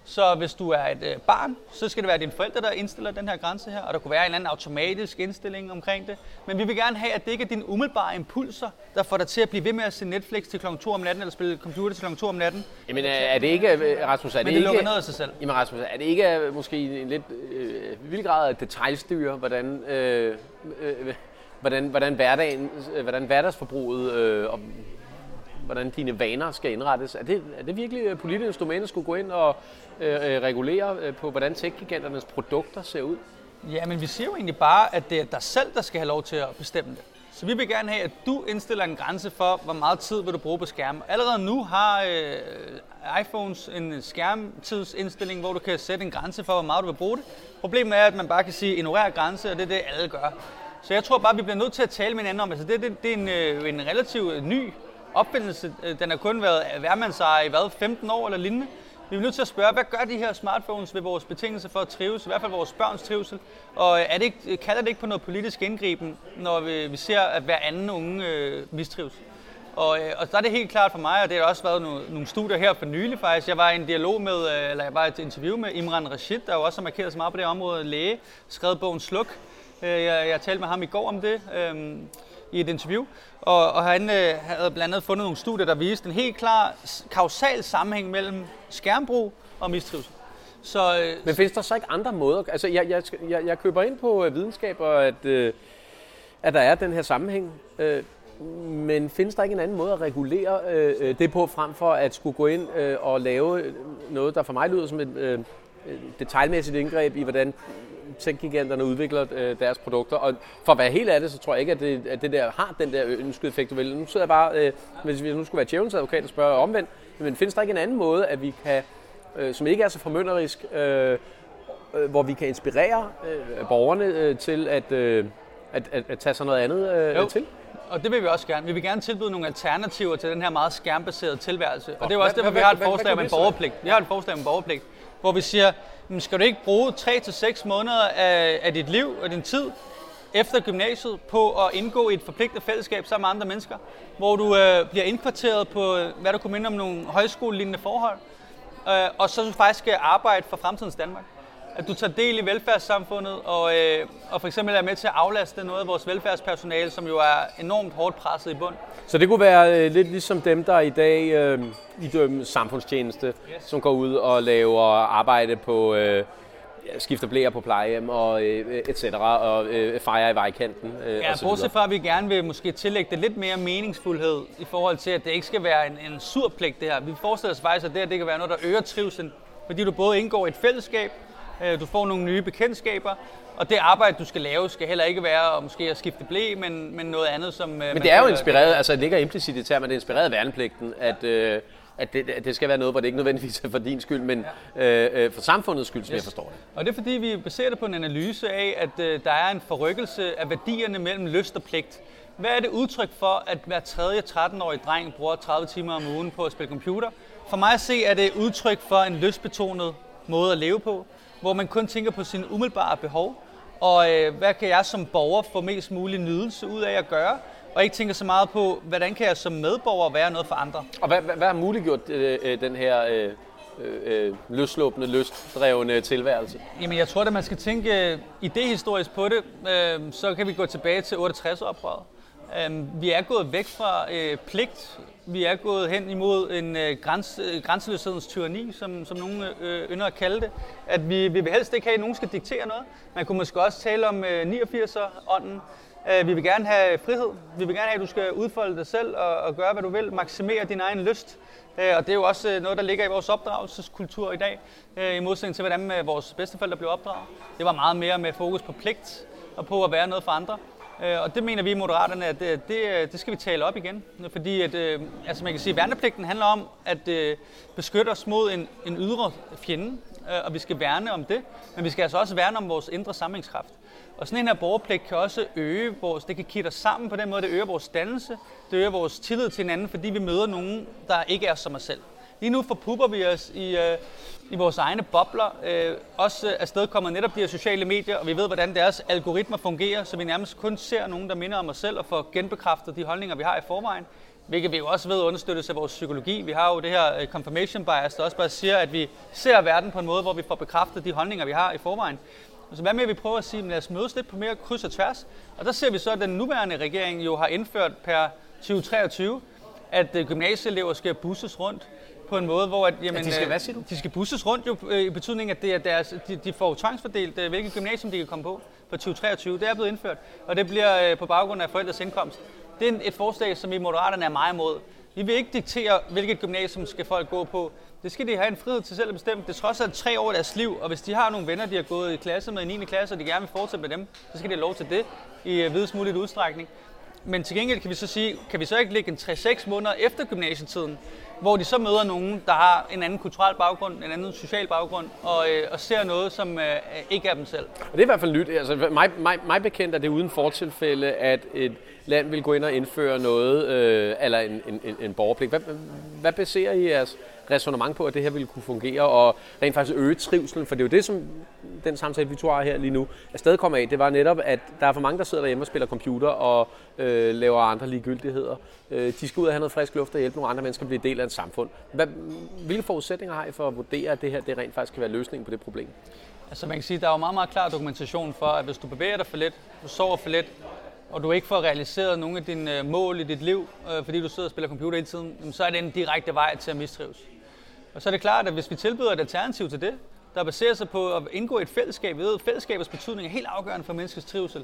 Så hvis du er et øh, barn, så skal det være dine forældre, der indstiller den her grænse her, og der kunne være en eller anden automatisk indstilling omkring det. Men vi vil gerne have, at det ikke er dine umiddelbare impulser, der får dig til at blive ved med at se Netflix til kl. 2 om natten, eller spille computer til kl. 2 om natten. Jamen er det ikke, øh, Rasmus, er det, Men det ikke... lukker ned af sig selv. Jamen Rasmus, er det ikke øh, måske en lidt øh, vild grad at detaljstyre, hvordan, øh, øh, hvordan, hvordan, hverdagen, hvordan hverdagsforbruget øh, og hvordan dine vaner skal indrettes. Er det, er det virkelig øh, politisk domæne at skulle gå ind og øh, øh regulere øh, på, hvordan tech-giganternes produkter ser ud? Ja, men vi siger jo egentlig bare, at det er dig selv, der skal have lov til at bestemme det. Så vi vil gerne have, at du indstiller en grænse for, hvor meget tid vil du bruge på skærmen. Allerede nu har øh, iPhones en skærmtidsindstilling, hvor du kan sætte en grænse for, hvor meget du vil bruge det. Problemet er, at man bare kan sige, ignorer grænse, og det er det, alle gør. Så jeg tror bare, at vi bliver nødt til at tale med hinanden om, altså det, det, det er en, øh, en relativt ny opfindelse. Øh, den har kun været værmandseje i hvad, 15 år eller lignende. Vi er nødt til at spørge, hvad gør de her smartphones ved vores betingelser for at trives, i hvert fald vores børns trivsel? Og er det ikke, kalder det ikke på noget politisk indgriben, når vi, vi ser, at hver anden unge øh, mistrives? Og, øh, og der er det helt klart for mig, og det har også været nogle, nogle studier her for nylig faktisk. Jeg var i en dialog med, øh, eller jeg var i et interview med Imran Rashid, der jo også har markeret sig meget på det område, læge, skrevet bogen Sluk. Øh, jeg, jeg talte med ham i går om det. Øh, i et interview, og, og han øh, havde blandt andet fundet nogle studier, der viste en helt klar kausal sammenhæng mellem skærmbrug og mistrivsel. Så, øh, Men findes der så ikke andre måder? Altså, jeg, jeg, jeg, jeg køber ind på øh, videnskab, og at, øh, at der er den her sammenhæng. Øh, men findes der ikke en anden måde at regulere øh, øh det på, frem for at skulle gå ind øh, og lave noget, der for mig lyder som et øh, øh detaljmæssigt indgreb i, hvordan tech-giganterne udvikler øh, deres produkter. Og for at være helt af det, så tror jeg ikke, at det, at det der har den der ønskede effekt. Nu sidder jeg bare, øh, hvis vi nu skulle være djævelens advokat og spørge omvendt, men findes der ikke en anden måde, at vi kan, øh, som ikke er så formynderisk, øh, øh, hvor vi kan inspirere øh, borgerne øh, til at, øh, at, at, at tage sig noget andet øh, jo. til? Og det vil vi også gerne. Vi vil gerne tilbyde nogle alternativer til den her meget skærmbaserede tilværelse. Og det er også derfor, vi har et forslag om en borgerpligt. Vi har et forslag om en borgerpligt, hvor vi siger, skal du ikke bruge 3-6 måneder af, af dit liv og din tid efter gymnasiet på at indgå i et forpligtet fællesskab sammen med andre mennesker, hvor du øh, bliver indkvarteret på, øh, hvad du kunne minde om nogle højskolelignende forhold, øh, og så du faktisk skal arbejde for fremtidens Danmark? At du tager del i velfærdssamfundet og, øh, og for eksempel er med til at aflaste noget af vores velfærdspersonale, som jo er enormt hårdt presset i bund. Så det kunne være øh, lidt ligesom dem, der i dag øh, idømmer samfundstjeneste, yes. som går ud og laver arbejde på øh, skifter blære på plejehjem og øh, et cetera, og øh, fejrer i vejkanten. Øh, Ja, bortset fra, at vi gerne vil måske tillægge det lidt mere meningsfuldhed i forhold til, at det ikke skal være en, en sur pligt det her. Vi forestiller os faktisk, at det her det kan være noget, der øger trivselen, fordi du både indgår i et fællesskab, øh, du får nogle nye bekendtskaber, og det arbejde, du skal lave, skal heller ikke være at måske at skifte blæ, men, men noget andet, som... øh, Men det er jo inspireret, altså det ligger implicit i termen, det er inspireret af værnepligten, at, øh, at, det, at det skal være noget, hvor det ikke nødvendigvis er for din skyld, men øh, øh, for samfundets skyld, som jeg forstår det. Og det er fordi, vi baserer det på en analyse af, at øh, der er en forrykkelse af værdierne mellem lyst og pligt. Hvad er det udtryk for, at hver tredje 13-årig dreng bruger 30 timer om ugen på at spille computer? For mig at se, er det udtryk for en lystbetonet måde at leve på, hvor man kun tænker på sine umiddelbare behov, og øh, hvad kan jeg som borger få mest mulig nydelse ud af at gøre, og ikke tænker så meget på, hvordan kan jeg som medborger være noget for andre. Og hvad, hvad, hvad har muliggjort øh, øh, den her øh, øh, løsslåbende, lystdrevne tilværelse? Jamen, jeg tror, at man skal tænke øh, idehistorisk på det, øh, så kan vi gå tilbage til 68-oprøret. Øh, vi er gået væk fra øh, pligt. Vi er gået hen imod en øh, græns, øh, grænseløshedens tyranni, som, som nogen øh, ynder at kalde det. At vi, vi vil helst ikke have, at nogen skal diktere noget. Man kunne måske også tale om øh, 89'er-ånden. Øh, vi vil gerne have frihed. Vi vil gerne have, at du skal udfolde dig selv og, og gøre, hvad du vil. Maksimere din egen lyst. Øh, Og det er jo også øh, noget, der ligger i vores opdragelseskultur i dag, øh, i modsætning til, hvordan øh, vores bedsteforældre blev opdraget. Det var meget mere med fokus på pligt og på at være noget for andre. Øh, Og det mener vi i Moderaterne, at øh, det, øh, det, skal vi tale op igen. Fordi at, øh, altså man kan sige, at værnepligten handler om at beskytte os mod en, en ydre fjende, og vi skal værne om det. Men vi skal altså også værne om vores indre samlingskraft. Og sådan en her borgerpligt kan også øge vores, det kan kitte os sammen på den måde, det øger vores dannelse, det øger vores tillid til hinanden, fordi vi møder nogen, der ikke er som os selv. Lige nu forpupper vi os i, øh, i vores egne bobler, øh, også øh, afsted kommer netop de her sociale medier, og vi ved, hvordan deres algoritmer fungerer, så vi nærmest kun ser nogen, der minder om os selv og får genbekræftet de holdninger, vi har i forvejen. Hvilket vi jo også ved understøttes af vores psykologi. Vi har jo det her øh, confirmation bias, der også bare siger, at vi ser verden på en måde, hvor vi får bekræftet de holdninger, vi har i forvejen. Så hvad med, at vi prøver at sige, at lad os mødes lidt på mere kryds og tværs? Og der ser vi så, at den nuværende regering jo har indført per 2023, at øh, gymnasieelever skal busses rundt på en måde, hvor at, jamen, de skal øh, hvad, siger du? De skal busses rundt jo øh, i betydning, at det er deres, de, de får tvangsfordelt, øh, hvilket gymnasium de kan komme på på 2023. Det er blevet indført, og det bliver øh, på baggrund af forældres indkomst. Det er en- et forslag, som vi Moderaterne er meget imod. Vi vil ikke diktere, hvilket gymnasium skal folk gå på. Det skal de have en frihed til selv at bestemme. Det er trods alt tre år af deres liv, og hvis de har nogle venner, de har gået i klasse med i 9. klasse, og de gerne vil fortsætte med dem, så skal de have lov til det i videst muligt udstrækning. Men til gengæld kan vi så sige, kan vi så ikke ligge en 3-6 måneder efter gymnasietiden, hvor de så møder nogen, der har en anden kulturel baggrund, en anden social baggrund, og, øh, og ser noget, som øh, ikke er dem selv. Og det er i hvert fald nyt. Altså, mig, mig, mig bekendt er det uden fortilfælde, at et land vil gå ind og indføre noget, øh, eller en, en, en, en borgerpligt. Hvad, hvad baserer I jeres resonemang på, at det her ville kunne fungere, og rent faktisk øge trivselen? For det er jo det, som den samtale, vi to har her lige nu, afsted kommer af. Det var netop, at der er for mange, der sidder derhjemme og spiller computer og øh, laver andre ligegyldigheder. Øh, de skal ud og have noget frisk luft og hjælpe nogle andre mennesker at blive del af et samfund. Hvad, hvilke forudsætninger har I for at vurdere, at det her det rent faktisk kan være løsningen på det problem? Altså man kan sige, der er jo meget, meget klar dokumentation for, at hvis du bevæger dig for lidt, du sover for lidt, og du ikke får realiseret nogle af dine øh, mål i dit liv, øh, fordi du sidder og spiller computer hele tiden, så er det en direkte vej til at mistrives. Og så er det klart, at hvis vi tilbyder et alternativ til det, der baserer sig på at indgå i et fællesskab, vi ved, at fællesskabets betydning er helt afgørende for menneskets trivsel,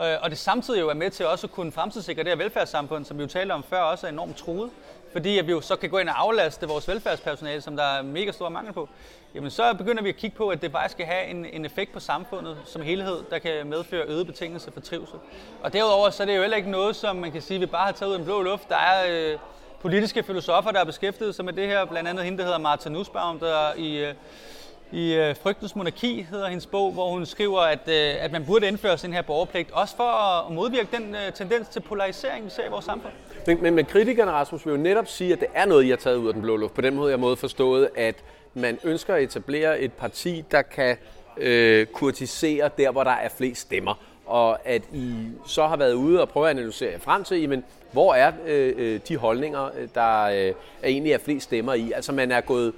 øh, og det samtidig jo er med til også at kunne fremtidssikre det her velfærdssamfund, som vi jo talte om før, også er enormt truet, fordi at vi jo så kan gå ind og aflaste vores velfærdspersonale, som der er mega stor mangel på, jamen så begynder vi at kigge på, at det faktisk skal have en, en effekt på samfundet som helhed, der kan medføre øget betingelser for trivsel. Og derudover så er det jo heller ikke noget, som man kan sige, vi bare har taget ud af en blå luft. Der er øh, politiske filosofer, der har beskæftiget sig med det her, blandt andet hende, der hedder Martha Nussbaum, der i, øh, i øh, Frygtens Monarki hedder hendes bog, hvor hun skriver, at, øh, at man burde indføre sådan her borgerpligt, også for at modvirke den tendens til polarisering, vi ser i vores samfund. Men, men, men kritikerne, Rasmus, vil jo netop sige, at det er noget, I har taget ud af den blå luft. På den måde, jeg måde forstået, at man ønsker at etablere et parti, der kan øh, kurtisere der, hvor der er flest stemmer. Og at I så har været ude og prøve at analysere jer frem til, jamen, hvor er øh, øh de holdninger, øh, der øh, er egentlig er flest stemmer i. Altså man er gået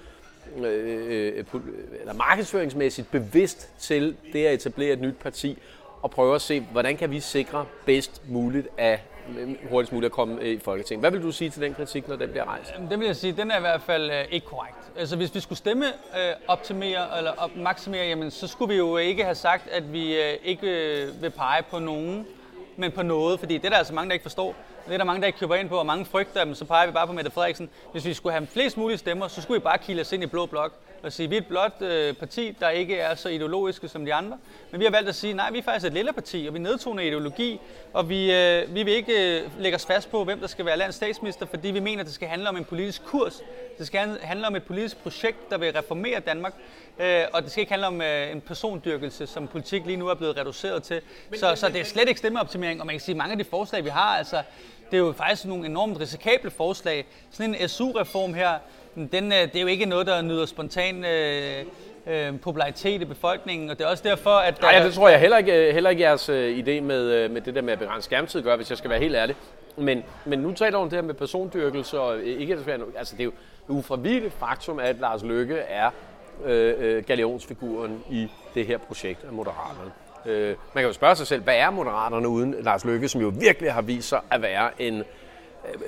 øh, øh, øh eller markedsføringsmæssigt bevidst til det at etablere et nyt parti, og prøve at se, hvordan kan vi sikre bedst muligt, at Øh, hurtigst muligt at komme øh, i Folketinget. Hvad vil du sige til den kritik, når den bliver rejst? Den vil jeg sige, den er i hvert fald øh, ikke korrekt. Altså hvis vi skulle stemme øh, optimere eller op, maksimere, jamen, så skulle vi jo ikke have sagt, at vi øh, ikke øh, vil pege på nogen, men på noget, fordi det er der altså mange, der ikke forstår. Det er der mange, der ikke køber ind på, og mange frygter dem, så peger vi bare på Mette Frederiksen. Hvis vi skulle have flest mulige stemmer, så skulle vi bare kilde os ind i blå blok og sige, at vi er et blot øh, parti, der ikke er så ideologiske som de andre. Men vi har valgt at sige, nej, vi er faktisk et lille parti, og vi nedtoner ideologi, og vi, øh, vi vil ikke øh, lægge os fast på, hvem der skal være landets statsminister, fordi vi mener, at det skal handle om en politisk kurs. Det skal handle om et politisk projekt, der vil reformere Danmark, øh, og det skal ikke handle om øh, en persondyrkelse, som politik lige nu er blevet reduceret til. Så, så det er slet ikke stemmeoptimering, og man kan sige, at mange af de forslag, vi har, altså, det er jo faktisk nogle enormt risikable forslag. Sådan en SU-reform her, den, øh, det er jo ikke noget, der nyder spontan øh, øh, popularitet i befolkningen, og det er også derfor, at... Nej, ja, det tror jeg heller ikke, heller ikke jeres øh, idé med, øh, med det der med at begrænse skærmtid gør, hvis jeg skal være helt ærlig. Men, men nu taler du om det her med persondyrkelse, og ikke altså det er jo ufravilligt faktum, at Lars Løkke er øh, øh, galionsfiguren i det her projekt af Moderaterne. Øh, man kan jo spørge sig selv, hvad er Moderaterne uden Lars Løkke, som jo virkelig har vist sig at være en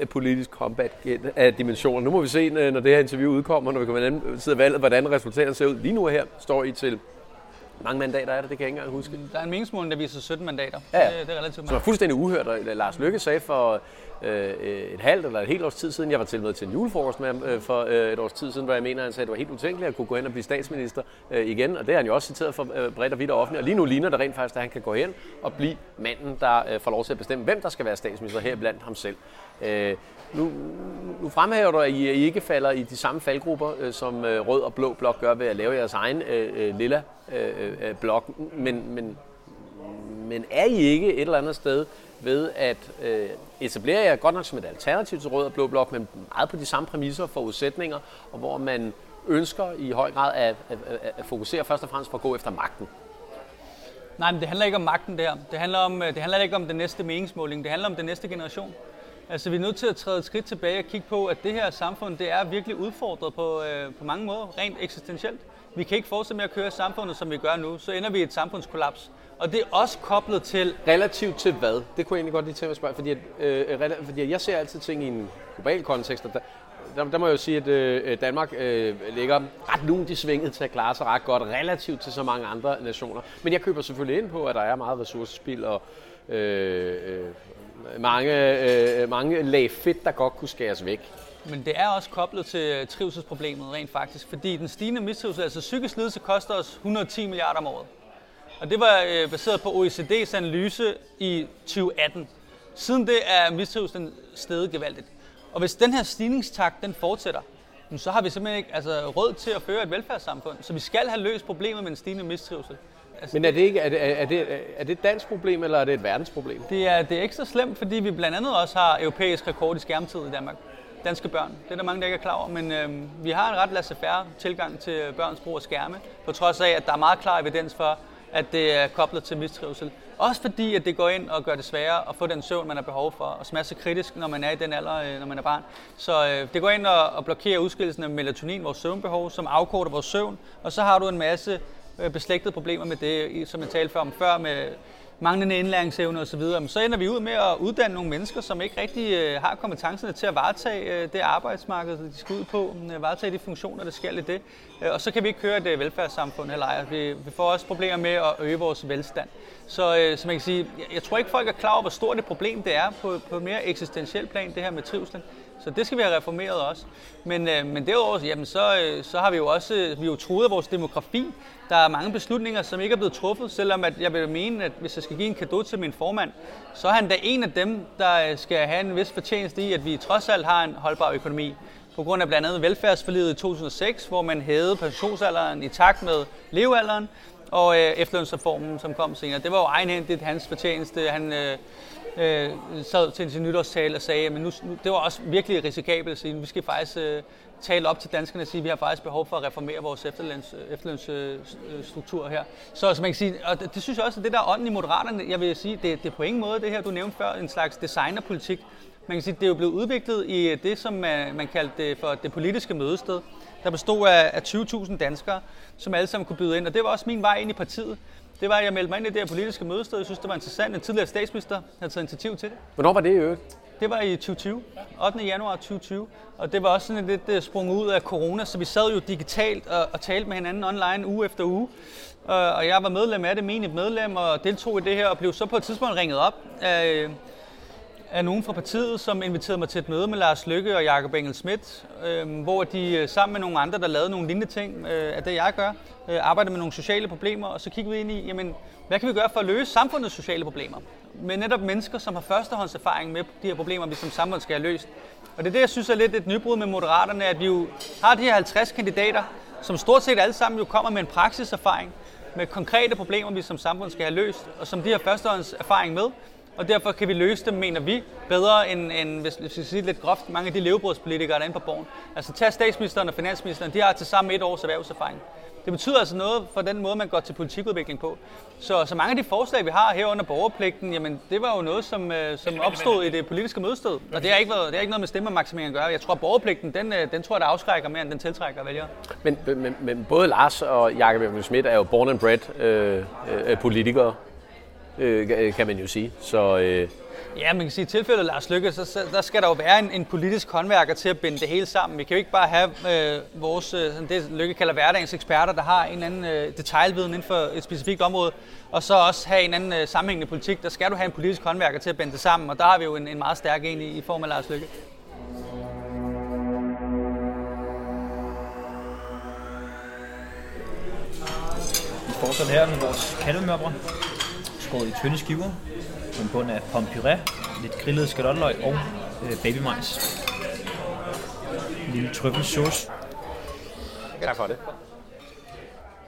øh, politisk combat af dimensioner. Nu må vi se, øh, når det her interview udkommer, når vi kommer side af valget, hvordan resultatet ser ud. Lige nu her står I til mange mandater er det? Det kan jeg ikke engang huske. Der er en meningsmåling, der viser 17 mandater. Ja, det, det er relativt. Som er fuldstændig uhørt. Og Lars Lykke sagde for Øh, øh, et halvt eller et helt års tid siden, jeg var til med til en julefrokost med ham øh, for øh, et års tid siden, hvor jeg mener, han sagde, at det var helt utænkeligt at kunne gå hen og blive statsminister øh, igen. Og det har han jo også citeret for øh, bredt og vidt og offentligt. Og lige nu ligner det rent faktisk, at han kan gå hen og blive manden, der øh, får lov til at bestemme, hvem der skal være statsminister her blandt ham selv. Øh, nu, nu fremhæver du, at I ikke falder i de samme faldgrupper, øh, som øh, rød og blå blok gør ved at lave jeres egen øh, øh lilla øh, øh, øh, blok. Men, men, men er I ikke et eller andet sted ved at øh, etablere jer godt nok som et alternativ til rød og blå blok, men meget på de samme præmisser og forudsætninger, og hvor man ønsker i høj grad at, at, at, at fokusere først og fremmest på at gå efter magten? Nej, men det handler ikke om magten der. Det handler, om, øh, det handler ikke om den næste meningsmåling. Det handler om den næste generation. Altså, vi er nødt til at træde et skridt tilbage og kigge på, at det her samfund, det er virkelig udfordret på, øh, på mange måder, rent eksistentielt. Vi kan ikke fortsætte med at køre samfundet, som vi gør nu. Så ender vi i et samfundskollaps. Og det er også koblet til... Relativt til hvad? Det kunne jeg egentlig godt lige tænke mig at spørge, fordi, at, øh, fordi jeg ser altid ting i en global kontekst, og der, der, der må jeg jo sige, at øh, Danmark øh, ligger ret lunt i svinget til at klare sig ret godt, relativt til så mange andre nationer. Men jeg køber selvfølgelig ind på, at der er meget ressourcespil og øh, øh, mange, øh, mange lag fedt, der godt kunne skæres væk. Men det er også koblet til trivselsproblemet rent faktisk, fordi den stigende mistrivsel, altså psykisk lidelse, koster os 110 milliarder om året. Og det var øh, baseret på OECD's analyse i 2018. Siden det er mistrivselen steget gevaldigt. Og hvis den her stigningstakt den fortsætter, så har vi simpelthen ikke altså, råd til at føre et velfærdssamfund. Så vi skal have løst problemet med en stigende mistrivsel. Altså, Men er det, ikke, er, det, er, det, er det et dansk problem, eller er det et verdensproblem? Det er, det er ikke så slemt, fordi vi blandt andet også har europæisk rekord i skærmtid i Danmark. Danske børn. Det er der mange, der ikke er klar over, men øh, vi har en ret laissez-faire tilgang til børns brug af skærme, på trods af, at der er meget klar evidens for, at det er koblet til mistrivsel. Også fordi, at det går ind og gør det sværere at få den søvn, man har behov for, og smasse kritisk, når man er i den alder, øh, når man er barn. Så øh, det går ind og, og blokerer udskillelsen af melatonin, vores søvnbehov, som afkorter vores søvn, og så har du en masse øh, beslægtede problemer med det, som jeg talte om før, med manglende indlæringsevne osv., så ender vi ud med at uddanne nogle mennesker, som ikke rigtig øh, har kompetencerne til at varetage øh, det arbejdsmarked, de skal ud på, øh, varetage de funktioner, der skal i det. Og så kan vi ikke køre et velfærdssamfund heller ej. Vi, vi får også problemer med at øge vores velstand. Så, som så man kan sige, jeg tror ikke, folk er klar over, hvor stort et problem det er på, på mere eksistentiel plan, det her med trivsel. Så det skal vi have reformeret også. Men, øh, men derudover, jamen, så, øh, så har vi jo også vi jo troet af vores demografi. Der er mange beslutninger, som ikke er blevet truffet, selvom at jeg vil mene, at hvis jeg skal give en gave til min formand, så er han da en af dem, der øh, skal have en vis fortjeneste i, at vi trods alt har en holdbar økonomi. På grund af blandt andet velfærdsforliget i 2006, hvor man hævede pensionsalderen i takt med levealderen, og øh, efterlønsreformen, som kom senere. Det var jo egenhændigt hans fortjeneste. Han, øh, øh, sad til sin nytårstale og sagde, at nu, nu, det var også virkelig risikabelt at sige, at vi skal faktisk øh, tale op til danskerne og sige, at vi har faktisk behov for at reformere vores efterløns, øh, efterlønsstruktur her. Så, så man kan sige, og det, det synes jeg også, at det der ånden i Moderaterne, jeg vil sige, det, det er på ingen måde det her, du nævnte før, en slags designerpolitik. Man kan sige, det er jo blevet udviklet i øh, det, som man, man kaldte det for det politiske mødested, der bestod af, af 20.000 danskere, som alle sammen kunne byde ind, og det var også min vej ind i partiet det var, at jeg meldte mig ind i det her politiske mødested. Jeg synes, det var interessant. En tidligere statsminister havde taget initiativ til det. Hvornår var det i øvrigt? Det var i 2020, 8. januar 2020, og det var også sådan lidt uh, sprunget ud af corona, så vi sad jo digitalt og, og talte med hinanden online uge efter uge. Og jeg var medlem af det, menigt medlem, og deltog i det her, og blev så på et tidspunkt ringet op af, af nogen fra partiet, som inviterede mig til et møde med Lars Lykke og Jakob Engel Schmidt, øh, hvor de øh, sammen med nogle andre, der lavede nogle lignende ting øh, af det, jeg gør, øh, arbejdede med nogle sociale problemer, og så kiggede vi ind i, jamen, hvad kan vi gøre for at løse samfundets sociale problemer? Med netop mennesker, som har førstehåndserfaring med de her problemer, vi som samfund skal have løst. Og det er det, jeg synes er lidt et nybrud med Moderaterne, at vi jo har de her 50 kandidater, som stort set alle sammen jo kommer med en praksiserfaring, med konkrete problemer, vi som samfund skal have løst, og som de har førstehåndserfaring med, og derfor kan vi løse dem, mener vi, bedre end, end hvis, hvis vi siger lidt groft, mange af de levebrødspolitikere, der er inde på borgen. Altså tag statsministeren og finansministeren, de har til sammen et års erhvervserfaring. Det betyder altså noget for den måde, man går til politikudvikling på. Så, så mange af de forslag, vi har her under borgerpligten, jamen det var jo noget, som, øh, som opstod i det politiske mødested. Og det har ikke, været, det har ikke noget med stemmemaksimering at gøre. Jeg tror, at borgerpligten, den, øh, den tror jeg, der afskrækker mere, end den tiltrækker vælgere. Men, men, men både Lars og Jakob Schmidt er jo born and bred øh, øh, politikere øh, kan man jo sige. Så, øh, Ja, man kan sige, at i tilfældet Lars Lykke, så, så der skal der jo være en, en politisk håndværker til at binde det hele sammen. Vi kan jo ikke bare have øh, vores, øh, det Lykke kalder hverdagens eksperter, der har en eller anden øh, detaljviden inden for et specifikt område, og så også have en anden øh, sammenhængende politik. Der skal du have en politisk håndværker til at binde det sammen, og der har vi jo en, en meget stærk en i, i form af Lars Lykke. Vi fortsætter her med vores kattemørbrød skåret i tynde skiver på en bund af pompuré, puré, lidt grillet skalotløg og øh, babymajs. En lille trøffelsauce. Tak for det.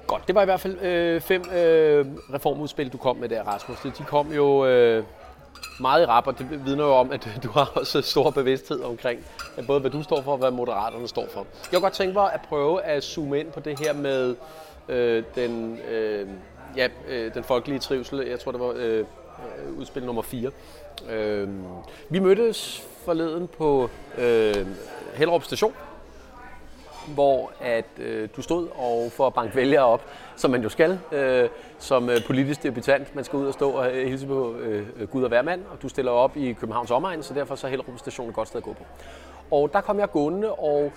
Godt, det var i hvert fald øh, fem øh, reformudspil, du kom med der, Rasmus. De kom jo øh, meget i rap, og det vidner jo om, at du har også stor bevidsthed omkring både, hvad du står for og hvad Moderaterne står for. Jeg kunne godt tænke mig at prøve at zoome ind på det her med øh, den øh, ja, øh, den folkelige trivsel. Jeg tror, det var øh, øh udspil nummer 4. Øh, vi mødtes forleden på øh, Hellerup Station, hvor at øh, du stod og for at banke vælgere op, som man jo skal, øh, som øh, politisk debutant. Man skal ud og stå og øh, hilse på øh, Gud og hver mand, og du stiller op i Københavns omegn, så derfor så er Hellerup Station et godt sted at gå på. Og der kom jeg gående, og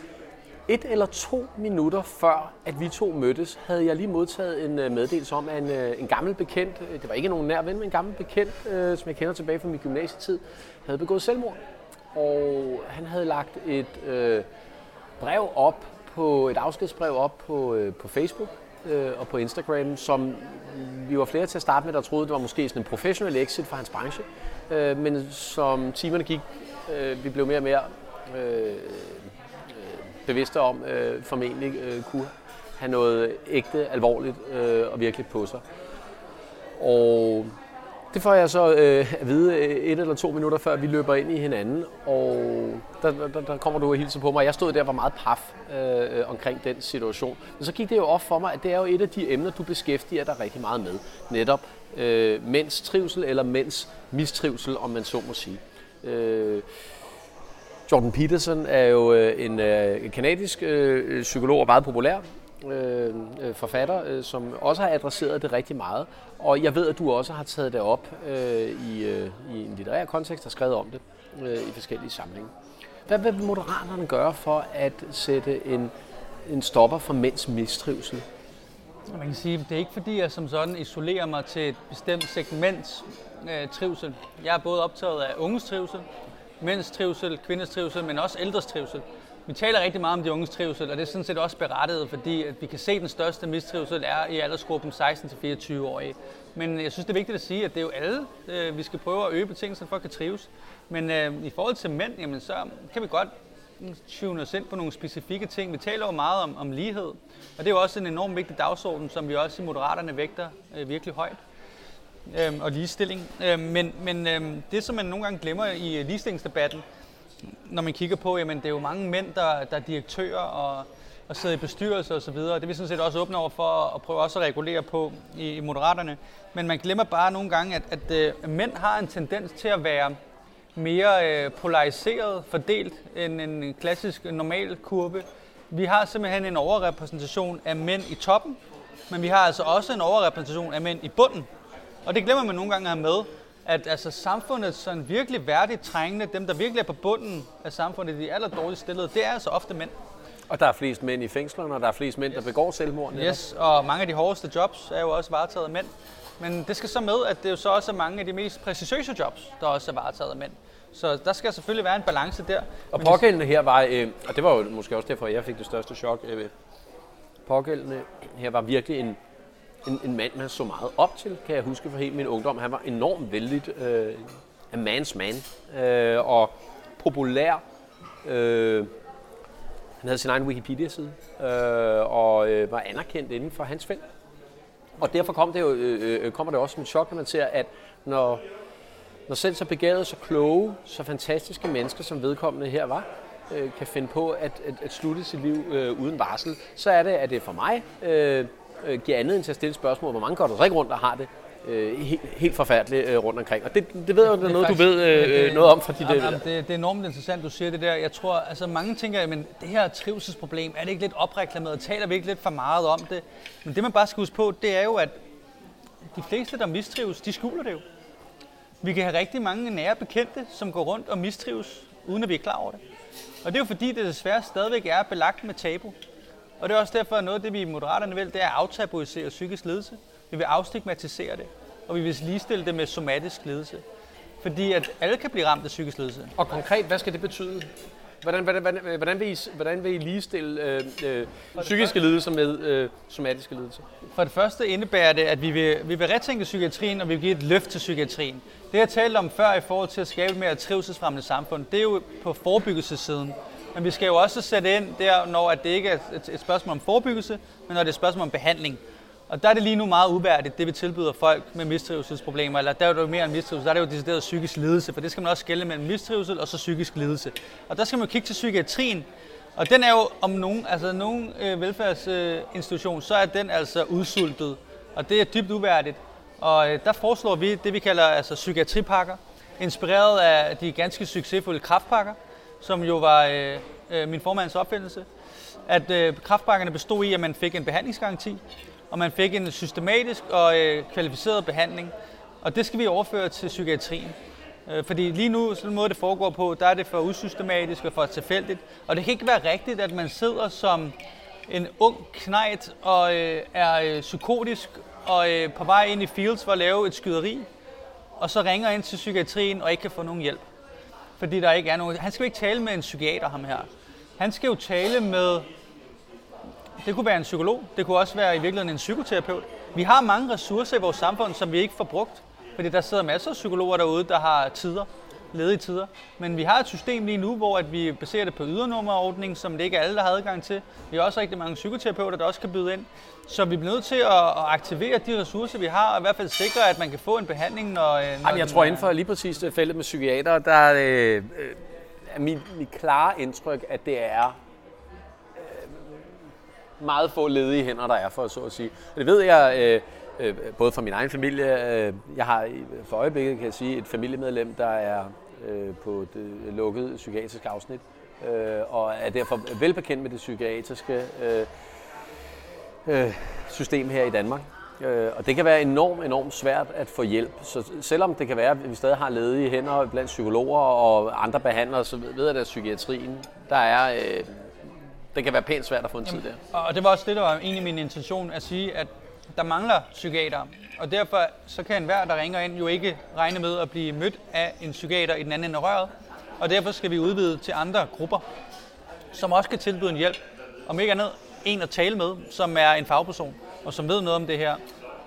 et eller to minutter før, at vi to mødtes, havde jeg lige modtaget en øh, meddelelse om, at en, øh, en gammel bekendt, øh, det var ikke nogen nær ven, men en gammel bekendt, øh, som jeg kender tilbage fra min gymnasietid, havde begået selvmord. Og han havde lagt et øh, brev op på et afskedsbrev op på, øh, på Facebook øh, og på Instagram, som vi var flere til at starte med, der troede, det var måske sådan en professionel exit for hans branche. Øh, men som timerne gik, øh, vi blev mere og mere øh, bevidste om, øh, formentlig øh, kunne have noget ægte, alvorligt øh, og virkelig på sig. Og det får jeg så øh, at vide øh, et eller to minutter før vi løber ind i hinanden, og der, der, der kommer du og hilser på mig. Jeg stod der og var meget paf øh, omkring den situation. Men så gik det jo op for mig, at det er jo et af de emner, du beskæftiger dig rigtig meget med. Netop øh, mænds trivsel eller mænds mistrivsel, om man så må sige. Øh, Jordan Peterson er jo øh, en øh, kanadisk øh, psykolog og meget populær øh, forfatter, øh, som også har adresseret det rigtig meget. Og jeg ved, at du også har taget det op øh, i, øh, i en litterær kontekst og skrevet om det øh, i forskellige sammenhænge. Hvad vil Moderaterne gøre for at sætte en, en stopper for mænds mistrivsel? Man kan sige, det er ikke fordi, jeg som sådan isolerer mig til et bestemt segments øh, trivsel. Jeg er både optaget af unges trivsel, mænds trivsel, kvinders trivsel, men også ældres trivsel. Vi taler rigtig meget om de unges trivsel, og det er sådan set også berettiget, fordi at vi kan se, at den største mistrivsel er i aldersgruppen 16-24 årige. Men jeg synes, det er vigtigt at sige, at det er jo alle, øh, vi skal prøve at øge betingelserne for at kan trives. Men øh, i forhold til mænd, jamen, så kan vi godt tune os ind på nogle specifikke ting. Vi taler jo meget om, om lighed, og det er jo også en enormt vigtig dagsorden, som vi også i Moderaterne vægter øh, virkelig højt øh, og ligestilling. Øh, men men øh, det, som man nogle gange glemmer i øh, ligestillingsdebatten, når man kigger på, jamen det er jo mange mænd, der, der er direktører og, og sidder i bestyrelser osv., det er vi sådan set også åbne over for at prøve også at regulere på i, i Moderaterne. Men man glemmer bare nogle gange, at, at øh, mænd har en tendens til at være mere øh, polariseret fordelt end en klassisk normal kurve. Vi har simpelthen en overrepræsentation af mænd i toppen, men vi har altså også en overrepræsentation af mænd i bunden. Og det glemmer man nogle gange at have med, at altså, samfundet sådan virkelig værdigt trængende, dem der virkelig er på bunden af samfundet, de aller dårligst stillede, det er altså ofte mænd. Og der er flest mænd i fængslerne, og der er flest mænd, der begår selvmord. netop. Yes, og mange af de hårdeste jobs er jo også varetaget af mænd. Men det skal så med, at det jo så også er mange af de mest præcisiøse jobs, der også er varetaget af mænd. Så der skal selvfølgelig være en balance der. Og pågældende her var, øh, og det var jo måske også derfor, jeg fik det største chok. Øh, pågældende her var virkelig en, en, en mand, man så meget op til, kan jeg huske fra hele min ungdom. Han var enormt vældig, øh, a man's man, øh, og populær. Øh, han havde sin egen Wikipedia-side, øh, og øh, var anerkendt inden for hans felt. Og derfor kom det jo, øh, øh kommer det også som et chok, når man ser, at når, når selv så begavede, så kloge, så fantastiske mennesker, som vedkommende her var, øh, kan finde på at, at, at slutte sit liv øh, uden varsel, så er det, at det for mig øh, øh, giver andet til at stille spørgsmål, hvor mange går der så ikke rundt, der har det øh, helt, helt forfærdeligt øh, rundt omkring. Og det, det ved jeg, det er noget, du ved øh, øh, noget om fra dit... Jamen, det, det er enormt interessant, du siger det der. Jeg tror, altså mange tænker, men det her trivselsproblem, er det ikke lidt opreklameret? Taler vi ikke lidt for meget om det? Men det man bare skal huske på, det er jo, at de fleste, der mistrives, de skjuler det jo. Vi kan have rigtig mange nære bekendte, som går rundt og mistrives, uden at vi er klar over det. Og det er jo fordi, det desværre stadigvæk er belagt med tabu. Og det er også derfor, at noget af det, vi i Moderaterne vil, det er at aftabuisere psykisk lidelse. Vi vil afstigmatisere det, og vi vil ligestille det med somatisk lidelse. Fordi at alle kan blive ramt af psykisk lidelse. og konkret, hvad skal det betyde? Hvordan, hvordan, hvordan, hvordan, vil, I, hvordan vil I ligestille øh, øh, psykiske lidelser med øh, somatiske lidelser? For det første indebærer det, at vi vil, vi vil retænke psykiatrien, og vi vil give et løft til psykiatrien. Det jeg talte om før i forhold til at skabe et mere trivselsfremmende samfund, det er jo på forebyggelsessiden. Men vi skal jo også sætte ind der, når at det ikke er et, et spørgsmål om forebyggelse, men når det er et spørgsmål om behandling. Og der er det lige nu meget uværdigt, det vi tilbyder folk med mistrivselsproblemer, eller der er det jo mere end mistrivsel, der er det jo decideret psykisk lidelse, for det skal man også skille mellem mistrivsel og så psykisk lidelse. Og der skal man jo kigge til psykiatrien, og den er jo om nogen, altså nogen øh, velfærdsinstitution, så er den altså udsultet, og det er dybt uværdigt. Og øh, der foreslår vi det, vi kalder altså psykiatripakker, inspireret af de ganske succesfulde kraftpakker, som jo var øh, øh, min formands opfindelse. At øh, kraftpakkerne bestod i, at man fik en behandlingsgaranti, og man fik en systematisk og øh, kvalificeret behandling. Og det skal vi overføre til psykiatrien. Øh, Fordi lige nu, sådan en måde det foregår på, der er det for usystematisk og for tilfældigt. Og det kan ikke være rigtigt, at man sidder som en ung knejt og øh, er øh, psykotisk og øh, på vej ind i fields for at lave et skyderi, og så ringer ind til psykiatrien og ikke kan få nogen hjælp. Fordi der ikke er nogen... Han skal jo ikke tale med en psykiater, ham her. Han skal jo tale med det kunne være en psykolog, det kunne også være i virkeligheden en psykoterapeut. Vi har mange ressourcer i vores samfund, som vi ikke får brugt, fordi der sidder masser af psykologer derude, der har tider, ledige tider. Men vi har et system lige nu, hvor at vi baserer det på ydernummerordning, som det ikke er alle, der har adgang til. Vi har også rigtig mange psykoterapeuter, der også kan byde ind. Så vi bliver nødt til at, aktivere de ressourcer, vi har, og i hvert fald sikre, at man kan få en behandling, når... når Jamen, jeg tror inden for lige præcis feltet med psykiater, der øh, øh, er mit, mit klare indtryk, at det er øh, meget få ledige hænder, der er for så at sige. Det ved jeg øh, øh, både fra min egen familie. Øh, jeg har for øjeblikket, kan jeg sige, et familiemedlem, der er øh, på det lukkede psykiatriske afsnit, øh, og er derfor velbekendt med det psykiatriske øh, øh, system her i Danmark. Øh, og det kan være enormt, enormt svært at få hjælp. Så selvom det kan være, at vi stadig har ledige hænder blandt psykologer og andre behandlere, så ved jeg, at psykiatrien, der er, øh, det kan være pænt svært at få en tid der. Og det var også det, der var egentlig min intention at sige, at der mangler psykiater. Og derfor så kan enhver, der ringer ind, jo ikke regne med at blive mødt af en psykiater i den anden ende af røret. Og derfor skal vi udvide til andre grupper, som også kan tilbyde en hjælp. Om ikke andet en at tale med, som er en fagperson, og som ved noget om det her.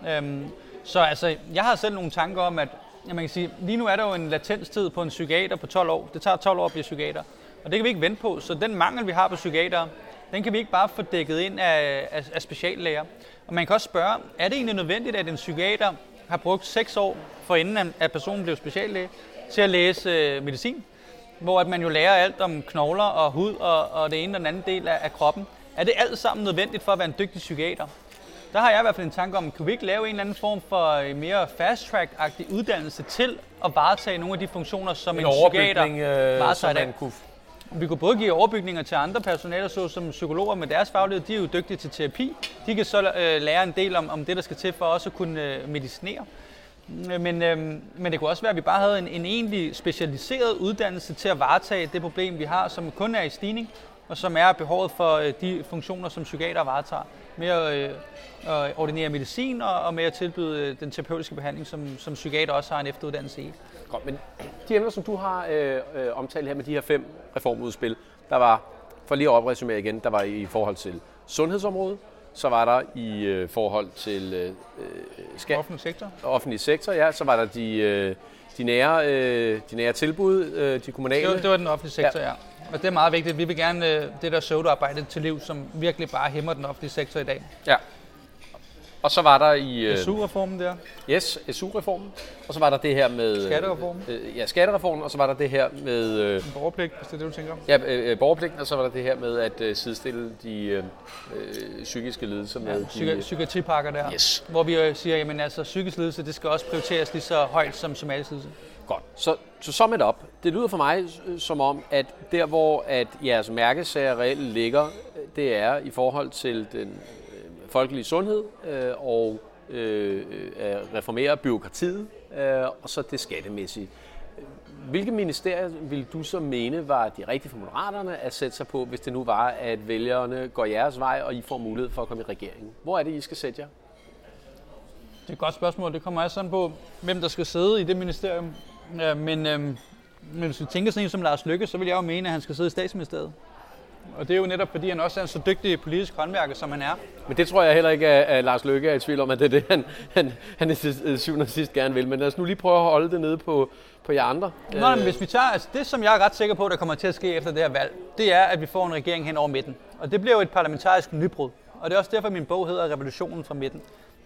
Øhm, så altså, jeg har selv nogle tanker om, at ja, man kan sige, lige nu er der jo en latenstid på en psykiater på 12 år. Det tager 12 år at blive psykiater. Og det kan vi ikke vente på. Så den mangel, vi har på psykiatere, den kan vi ikke bare få dækket ind af, af, af speciallæger. Og man kan også spørge, er det egentlig nødvendigt, at en psykiater har brugt 6 år, for inden at personen blev speciallæge, til at læse øh, medicin? Hvor at man jo lærer alt om knogler og hud og, og det ene og den anden del af, af kroppen. Er det alt sammen nødvendigt for at være en dygtig psykiater? Der har jeg i hvert fald en tanke om, kan vi ikke lave en eller anden form for øh, mere fast-track-agtig uddannelse til at varetage nogle af de funktioner, som en, En psykiater øh, varetager som man kunne vi kunne både give overbygninger til andre personaler, så som psykologer med deres faglighed, de er jo dygtige til terapi. De kan så øh, lære en del om, om det, der skal til for også at kunne øh, medicinere. Øh, men, øh, men det kunne også være, at vi bare havde en, en egentlig specialiseret uddannelse til at varetage det problem, vi har, som kun er i stigning, og som er behovet for øh, de funktioner, som psykiater varetager. Med at, øh, at ordinere medicin og, og med at tilbyde øh, den terapeutiske behandling, som, som psykiater også har en efteruddannelse i. Godt, men de emner, som du har øh, øh, omtalt her med de her fem reformudspil, der var, for lige at opresumere igen, der var i forhold til sundhedsområdet, så var der i øh, forhold til øh, skat, offentlig sektor. offentlig sektor, ja, så var der de, øh, de, nære, øh, de nære tilbud, øh, de kommunale. Det var, det var den offentlige sektor, ja. ja. Og det er meget vigtigt. Vi vil gerne øh, det der pseudoarbejde til liv, som virkelig bare hæmmer den offentlige sektor i dag. Ja. Og så var der i... Øh, SU-reformen der. Yes, SU-reformen. Og så var der det her med... Skattereformen. Øh, ja, skattereformen. Og så var der det her med... Øh, borgerpligt, hvis det er det, du tænker. Ja, øh, øh borgerpligten. Og så var der det her med at øh, sidestille de øh, øh psykiske lidelser med... Ja, psyki- psykiatripakker der. Yes. Hvor vi øh, siger, jamen altså, psykisk lidelse, det skal også prioriteres lige så højt som somatisk lidelse. Godt. Så, så sum it up. Det lyder for mig som om, at der hvor at jeres mærkesager reelt ligger, det er i forhold til den folkelige sundhed øh, og øh, at reformere byråkratiet øh, og så det skattemæssige. Hvilke ministerier vil du så mene var de rigtige for moderaterne at sætte sig på, hvis det nu var, at vælgerne går jeres vej, og I får mulighed for at komme i regeringen? Hvor er det, I skal sætte jer? Det er et godt spørgsmål. Det kommer også sådan på, hvem der skal sidde i det ministerium. Øh, men, øhm, men hvis vi tænker sådan en som Lars Lykke, så vil jeg jo mene, at han skal sidde i statsministeriet. Og det er jo netop, fordi han også er en så dygtig politisk håndværker, som han er. Men det tror jeg heller ikke, at, Lars Løkke er i tvivl om, at det er det, han, han, han er syvende og sidst gerne vil. Men lad os nu lige prøve at holde det nede på, på jer andre. Nå, men hvis vi tager, altså det som jeg er ret sikker på, der kommer til at ske efter det her valg, det er, at vi får en regering hen over midten. Og det bliver jo et parlamentarisk nybrud. Og det er også derfor, min bog hedder Revolutionen fra midten.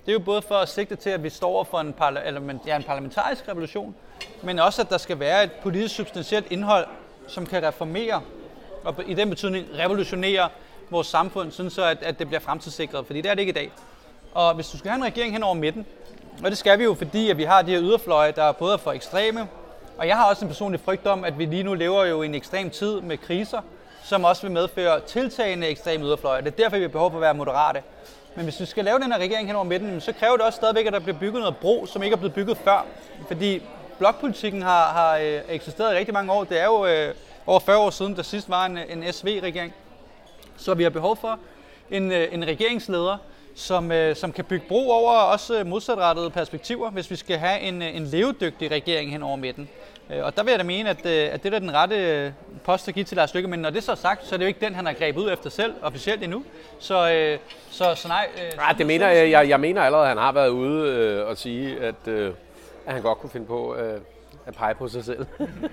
Det er jo både for at sigte til, at vi står for en, parla- eller, ja, en parlamentarisk revolution, men også, at der skal være et politisk substantielt indhold, som kan reformere og i den betydning revolutionere vores samfund, sådan så at, at det bliver fremtidssikret, fordi det er det ikke i dag. Og hvis du skal have en regering hen over midten, og det skal vi jo, fordi at vi har de her yderfløje, der er både for ekstreme, og jeg har også en personlig frygt om, at vi lige nu lever jo i en ekstrem tid med kriser, som også vil medføre tiltagende ekstreme yderfløje. Det er derfor, vi har behov for at være moderate. Men hvis vi skal lave den her regering hen over midten, så kræver det også stadigvæk, at der bliver bygget noget bro, som ikke er blevet bygget før. Fordi blokpolitikken har, har øh, eksisteret i rigtig mange år. Det er jo øh, over 40 år siden, der sidst var en, en SV-regering. Så vi har behov for en, øh, en regeringsleder, som, øh, som kan bygge bro over også modsatrettede perspektiver, hvis vi skal have en, en levedygtig regering hen over midten. Og der vil jeg da mene, at, at det er den rette post at give til Lars Lykke, men når det så er sagt, så er det jo ikke den, han har grebet ud efter selv, officielt endnu. Så, så, så nej. nej det mener jeg, jeg, jeg mener allerede, at han har været ude øh, og sige, at, øh, at han godt kunne finde på øh, at pege på sig selv.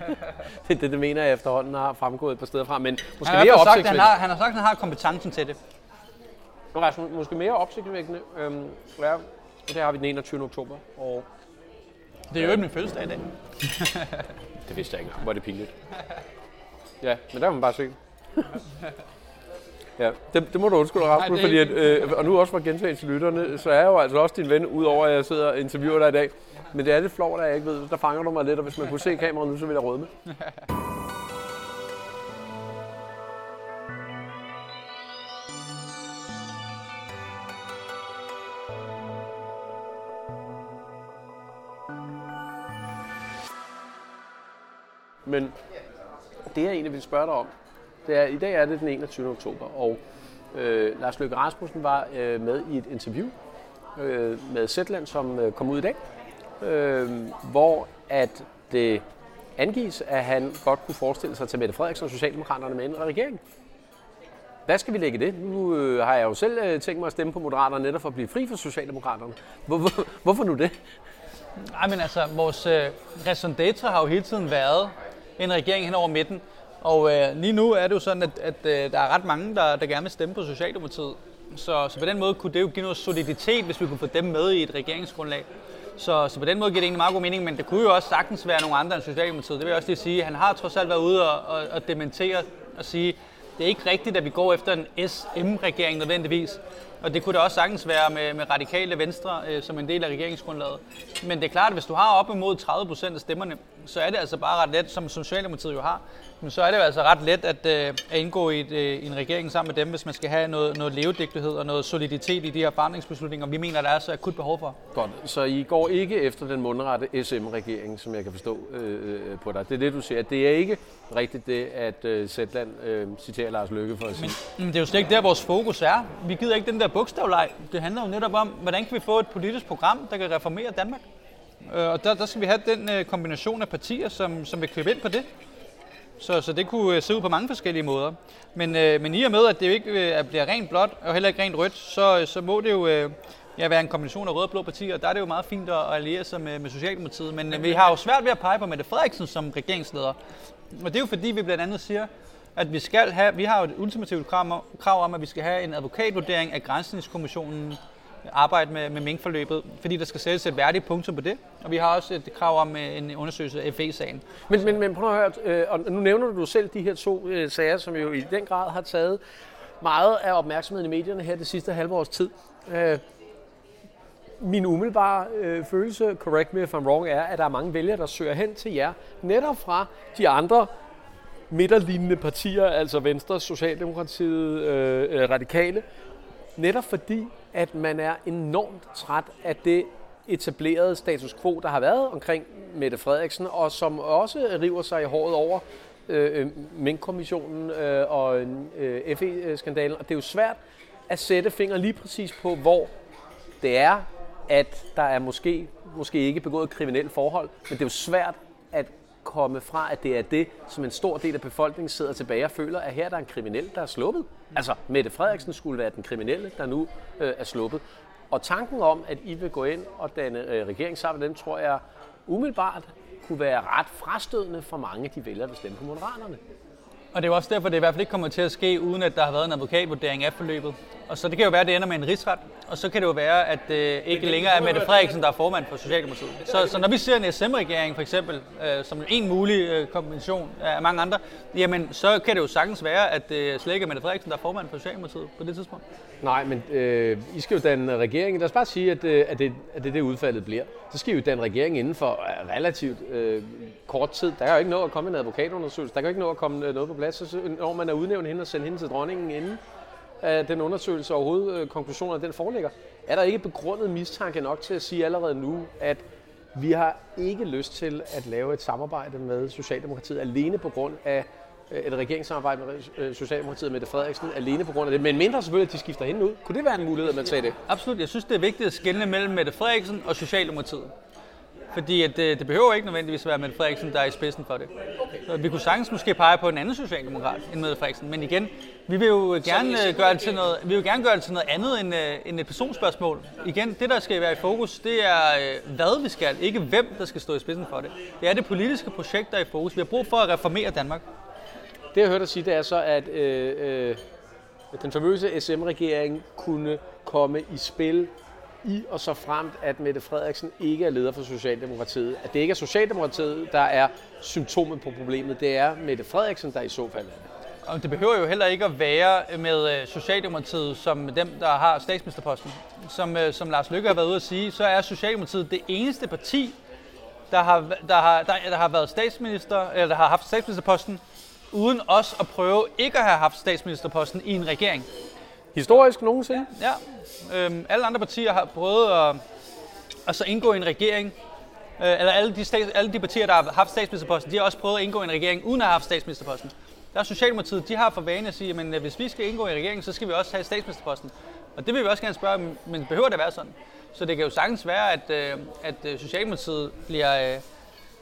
det, det, det mener jeg efterhånden har fremgået et par steder fra, men måske han mere sagt, han har, han har sagt, at han har kompetencen til det. Rasmus, måske mere opsigtsvækkende. Øhm, ja, det har vi den 21. oktober. Og, det er jo min fødselsdag i dag. det vidste jeg ikke Hvor er det pinligt. Ja, men der må man bare se. Ja, det, det må du undskylde, Rasmus, fordi at, øh, og nu også for gentaget til lytterne, så er jeg jo altså også din ven, udover at jeg sidder og interviewer dig i dag. Men det er lidt flot, at jeg ikke ved, der fanger du mig lidt, og hvis man kunne se kameraet nu, så ville jeg råde med. Men det jeg egentlig vil spørge dig om, det er, i dag er det den 21. oktober, og øh, Lars Løkke Rasmussen var øh, med i et interview øh, med Zetland, som øh, kom ud i dag, øh, hvor at det angives, at han godt kunne forestille sig til Mette Frederiksen og Socialdemokraterne med en regering. Hvad skal vi lægge det? Nu øh, har jeg jo selv øh, tænkt mig at stemme på Moderaterne netop for at blive fri for Socialdemokraterne. Hvor, hvor, hvorfor nu det? Nej, men altså, vores øh, raison har jo hele tiden været en regering hen over midten. Og øh, lige nu er det jo sådan, at, at øh, der er ret mange, der, der gerne vil stemme på Socialdemokratiet. Så, så på den måde kunne det jo give noget soliditet, hvis vi kunne få dem med i et regeringsgrundlag. Så, så på den måde giver det egentlig meget god mening, men det kunne jo også sagtens være nogle andre end Socialdemokratiet. Det vil jeg også lige sige. Han har trods alt været ude og, og, og dementere og sige, det er ikke rigtigt, at vi går efter en SM-regering nødvendigvis. Og det kunne det også sagtens være med, med radikale venstre øh, som en del af regeringsgrundlaget. Men det er klart, at hvis du har op imod 30 procent af stemmerne, så er det altså bare ret let, som Socialdemokratiet jo har, men så er det jo altså ret let at, øh, at indgå i et, øh, en regering sammen med dem, hvis man skal have noget, noget levedygtighed og noget soliditet i de her forandringsbeslutninger, vi mener, der er så akut behov for. Godt, så I går ikke efter den mundrette SM-regering, som jeg kan forstå øh, øh, på dig. Det er det, du siger. Det er ikke rigtigt det, at øh, Sætland øh, citerer Lars Løkke for at sige. Men det er jo slet ikke der, vores fokus er. Vi gider ikke den der bogstavleg. Det handler jo netop om, hvordan kan vi få et politisk program, der kan reformere Danmark. Øh, og der, der skal vi have den øh, kombination af partier, som, som vil købe ind på det. Så, så det kunne øh, se ud på mange forskellige måder. Men, øh, men i og med, at det jo ikke øh, bliver rent blåt og heller ikke rent rødt, så, så må det jo øh, ja, være en kombination af røde og blå partier. Og der er det jo meget fint at alliere sig med, med Socialdemokratiet. Men øh, vi har jo svært ved at pege på Mette Frederiksen som regeringsleder. Og det er jo fordi, vi blandt andet siger, at vi skal have, vi har jo et ultimativt krav om, krav om, at vi skal have en advokatvurdering af Grænsningskommissionen arbejde med, med minkforløbet, fordi der skal sættes et værdigt punktum på det. Og vi har også et krav om øh, en undersøgelse af FE-sagen. Men, men, men prøv at høre, øh, og nu nævner du selv de her to øh, sager, som jo i den grad har taget meget af opmærksomheden i medierne her det sidste halve års tid. Øh, min umiddelbare øh, følelse, correct me if I'm wrong, er, at der er mange vælgere, der søger hen til jer, netop fra de andre midterlignende partier, altså Venstre, Socialdemokratiet, øh, Radikale, netop fordi, at man er enormt træt af det etablerede status quo, der har været omkring Mette Frederiksen, og som også river sig i håret over øh, øh Mink-kommissionen øh, og øh, FE-skandalen. Og det er jo svært at sætte fingre lige præcis på, hvor det er, at der er måske, måske ikke begået kriminelle forhold, men det er jo svært at komme fra, at det er det, som en stor del af befolkningen sidder tilbage og føler, at her der en kriminel, der er sluppet. Altså, Mette Frederiksen skulle være den kriminelle, der nu øh, er sluppet. Og tanken om, at I vil gå ind og danne øh, regering sammen med dem, tror jeg umiddelbart kunne være ret frastødende for mange af de vælgere, der stemmer på Moderaterne. Og det er også derfor, det i hvert fald ikke kommer til at ske, uden at der har været en advokatvurdering af forløbet. Og så det kan jo være, at det ender med en rigsret, og så kan det jo være, at det ikke længere er Mette Frederiksen, der er formand for Socialdemokratiet. Så, så når vi ser en SM-regering for eksempel, øh, som en mulig øh, kombination af mange andre, jamen så kan det jo sagtens være, at det slet ikke er Mette Frederiksen, der er formand for Socialdemokratiet på det tidspunkt. Nej, men øh, I skal jo danne regering. Lad os bare sige, at, øh, at, det, at det det udfaldet bliver. Så skal I jo danne regering inden for øh, relativt øh, kort tid. Der er jo ikke noget at komme en advokatundersøgelse. Der kan jo ikke noget at komme øh, noget på plads, så, når man er udnævnt hende og sendt hende til dronningen inden at den undersøgelse overhovedet, øh, konklusionen den foreligger. Er der ikke begrundet mistanke nok til at sige allerede nu, at vi har ikke lyst til at lave et samarbejde med Socialdemokratiet alene på grund af øh, et regeringssamarbejde med øh, Socialdemokratiet med Frederiksen alene på grund af det, men mindre selvfølgelig, at de skifter hende ud. Kunne det være en mulighed, at man sagde det? Absolut. Jeg synes, det er vigtigt at skelne mellem Mette Frederiksen og Socialdemokratiet. Fordi at det, det behøver ikke nødvendigvis at være Mette Frederiksen, der er i spidsen for det. Okay. Vi kunne sagtens måske pege på en anden socialdemokrat end Mette Frederiksen. Men igen, vi vil jo gerne, gøre det til noget, vi vil gerne gøre det til noget andet end, øh, end et personspørgsmål. Igen, det der skal være i fokus, det er øh, hvad vi skal, ikke hvem der skal stå i spidsen for det. Det er det politiske projekt, der er i fokus. Vi har brug for at reformere Danmark. Det jeg hørte dig sige, det er så, at øh, øh, den famøse SM-regering kunne komme i spil i og så fremt, at Mette Frederiksen ikke er leder for Socialdemokratiet. At det ikke er Socialdemokratiet, der er symptomet på problemet. Det er Mette Frederiksen, der i så fald er det. Og det behøver jo heller ikke at være med øh, Socialdemokratiet som dem, der har statsministerposten. Som, øh, som Lars Lykke har været ude at sige, så er Socialdemokratiet det eneste parti, der har, der har, der, der har været statsminister, eller der har haft statsministerposten, uden os at prøve ikke at have haft statsministerposten i en regering. Historisk nogensinde? Ja. Øhm, alle andre partier har prøvet at, at så indgå i en regering, øh, eller alle de, stats, alle de partier, der har haft statsministerposten, de har også prøvet at indgå i en regering, uden at have haft statsministerposten. Der er Socialdemokratiet, de har for vane at sige, at øh, hvis vi skal indgå i en regering, så skal vi også have statsministerposten. Og det vil vi også gerne spørge, men behøver det at være sådan? Så det kan jo sagtens være, at, øh, at øh, Socialdemokratiet bliver øh,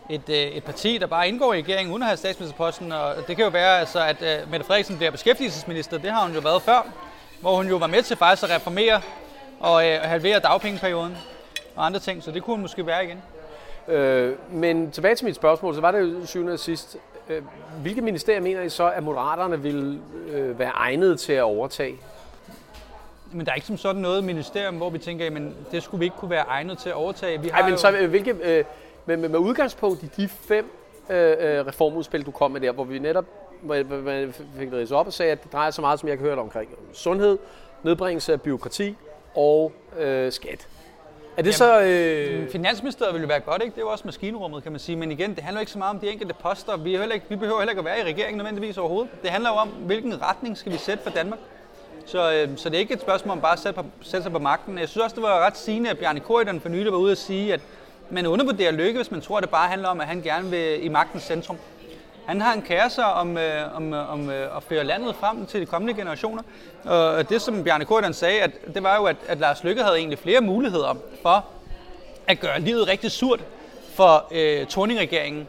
et, et parti, der bare indgår i regeringen uden at have statsministerposten. Og det kan jo være, altså, at Mette Frederiksen bliver beskæftigelsesminister. Det har hun jo været før hvor hun jo var med til faktisk at reformere og øh, halvere dagpengeperioden og andre ting, så det kunne hun måske være igen. Øh, men tilbage til mit spørgsmål, så var det jo syvende og sidst. Øh, hvilke ministerier mener I så, at moderaterne vil øh, være egnet til at overtage? Men der er ikke som sådan noget ministerium, hvor vi tænker, at det skulle vi ikke kunne være egnet til at overtage. Vi har Ej, men jo... så øh, hvilke, øh, med, med, med udgangspunkt i de fem øh, øh reformudspil, du kom med der, hvor vi netop man fik det op og sagde, at det drejer sig meget, som jeg kan høre omkring sundhed, nedbringelse af byråkrati og øh, skat. Er det så... Øh... Finansministeriet ville være godt, ikke? Det er jo også maskinrummet, kan man sige. Men igen, det handler ikke så meget om de enkelte poster. Vi, er heller ikke, vi behøver heller ikke at være i regeringen nødvendigvis overhovedet. Det handler jo om, hvilken retning skal vi sætte for Danmark. Så, øh, så det er ikke et spørgsmål om bare at sætte, på, sætte sig på magten. Jeg synes også, det var ret sigende, at Bjarne Korydon for nylig var ude at sige, at man undervurderer Lykke, hvis man tror, at det bare handler om, at han gerne vil i magtens centrum. Han har en kæreste om, øh, om, øh, om øh, at føre landet frem til de kommende generationer. Og det, som Bjarne Kordan sagde, at det var jo, at, at Lars Lykke havde egentlig flere muligheder for at gøre livet rigtig surt for øh, Torning-regeringen,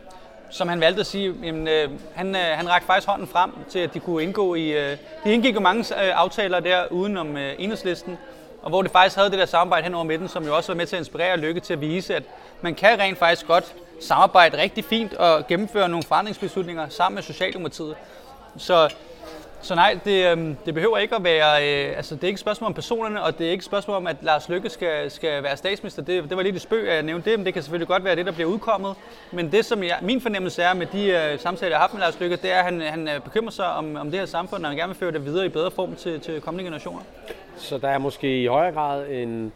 som han valgte at sige, jamen, øh, han, øh, han rakte faktisk hånden frem til, at de kunne indgå i... Øh, de indgik jo mange øh, aftaler der udenom øh, enhedslisten, og hvor det faktisk havde det der samarbejde hen over midten, som jo også var med til at inspirere Lykke til at vise, at man kan rent faktisk godt samarbejde rigtig fint og gennemføre nogle forandringsbeslutninger sammen med Socialdemokratiet. Så, så nej, det, øhm, det behøver ikke at være, øh, altså det er ikke et spørgsmål om personerne, og det er ikke et spørgsmål om, at Lars Lykke skal, skal være statsminister. Det, det var lige et spøg, at jeg nævnte det, men det kan selvfølgelig godt være det, der bliver udkommet. Men det, som jeg, min fornemmelse er med de øh, samtaler, jeg har haft med Lars Lykke, det er, at han, han øh, bekymrer sig om, om det her samfund, og han gerne vil føre det videre i bedre form til, til kommende generationer. Så der er måske i højere grad en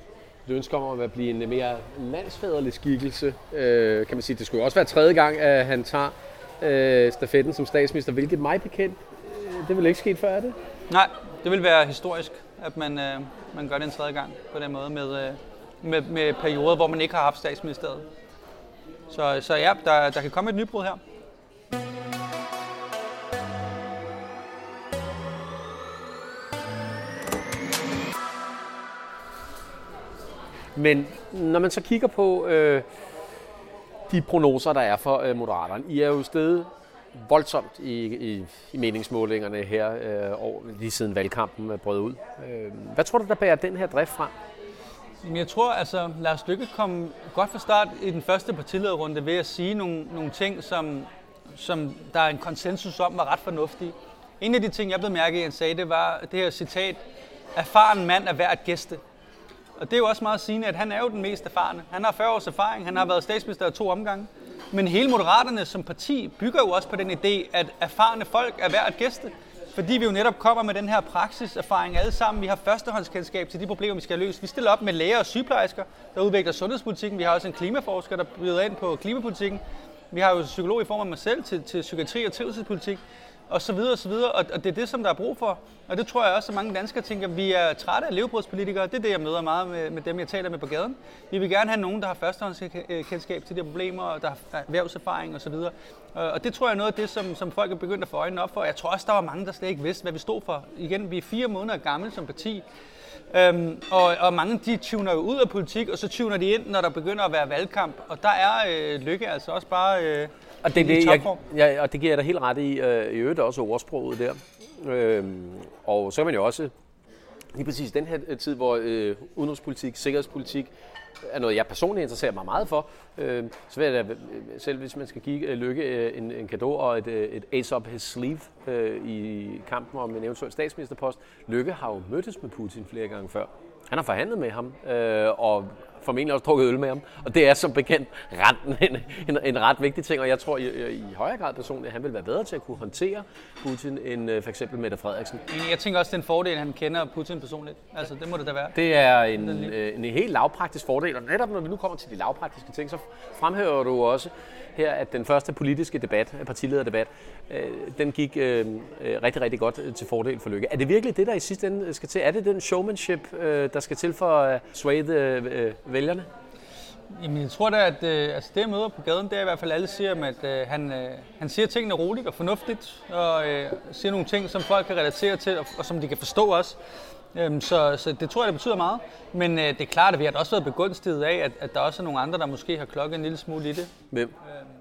et ønske om at blive en mere landsfaderlig skikkelse. Øh, kan man sige. Det skulle også være tredje gang, at han tager øh, stafetten som statsminister, hvilket mig bekendt, øh, det vil ikke ske før, er det? Nej, det vil være historisk, at man, øh, man gør det en tredje gang på den måde med, øh, med, med perioder, hvor man ikke har haft statsministeriet. Så, så ja, der, der kan komme et nybrud her. Men når man så kigger på øh, de prognoser, der er for øh, Moderaterne, I er jo stedet voldsomt i, i, i meningsmålingerne her øh, over, lige siden valgkampen brød ud. Øh, hvad tror du, der bærer den her drift frem? Jeg tror, altså Lars Lykke kom godt fra start i den første partilederrunde ved at sige nogle, nogle ting, som, som der er en konsensus om var ret fornuftige. En af de ting, jeg blev mærke i, han sagde, det var det her citat, erfaren mand er værd at gæste. Og det er jo også meget sigende, at han er jo den mest erfarne. Han har 40 års erfaring, han har været statsminister i to omgange. Men hele Moderaterne som parti bygger jo også på den idé, at erfarne folk er værd at gæste. Fordi vi jo netop kommer med den her praksiserfaring alle sammen. Vi har førstehåndskendskab til de problemer, vi skal løse. Vi stiller op med læger og sygeplejersker, der udvikler sundhedspolitikken. Vi har også en klimaforsker, der byder ind på klimapolitikken. Vi har jo psykolog i form af mig selv til, til psykiatri og trivselspolitik og så videre og så videre. Og, og det er det, som der er brug for. Og det tror jeg også, at mange danskere tænker, at vi er trætte af levebrødspolitikere. Det er det, jeg møder meget med, med dem, jeg taler med på gaden. Vi vil gerne have nogen, der har førstehåndskendskab til de her problemer, og der har erhvervserfaring og så videre. Og det tror jeg er noget af det, som, som folk er begyndt at få øjnene op for. Jeg tror også, der var mange, der slet ikke vidste, hvad vi stod for. Igen, vi er fire måneder gamle som parti. Øhm, og, og mange de tuner jo ud af politik, og så tuner de ind, når der begynder at være valgkamp. Og der er øh, Lykke altså også bare øh, og det, det, jeg, ja, og det giver jeg dig helt ret i, øh, i øvrigt også ordsproget der. Øhm, og så kan man jo også, lige præcis den her tid, hvor øh, udenrigspolitik, sikkerhedspolitik er noget, jeg personligt interesserer mig meget for, øh, så vil jeg da, selv hvis man skal give øh, Lykke øh, en, en gave og et, øh, et ace up his sleeve øh, i kampen om en eventuel statsministerpost, Lykke har jo mødtes med Putin flere gange før. Han har forhandlet med ham, øh, og formentlig også drukket øl med ham. Og det er som bekendt ret, en, en, en ret vigtig ting, og jeg tror i, i højere grad personligt, at han vil være bedre til at kunne håndtere Putin end uh, for eksempel Mette Frederiksen. Jeg tænker også, det er en fordel, at han kender Putin personligt. Altså, det må det da være. Det er en, en, øh, en helt lavpraktisk fordel, og netop når vi nu kommer til de lavpraktiske ting, så fremhæver du også her, at den første politiske debat, øh, partilederdebat, øh, den gik øh, rigtig, rigtig godt til fordel for Lykke. Er det virkelig det, der i sidste ende skal til? Er det den showmanship, der skal til for at sway the, vælgerne? Jamen, jeg tror da, at øh, altså det, jeg møder på gaden, det er i hvert fald, alle siger, at øh, han, øh, han siger tingene roligt og fornuftigt, og øh, siger nogle ting, som folk kan relatere til, og, og som de kan forstå også. Øhm, så, så det tror jeg, det betyder meget. Men øh, det er klart, at vi har også været begunstiget af, at, at der også er nogle andre, der måske har klokket en lille smule i det. Hvem? Øhm,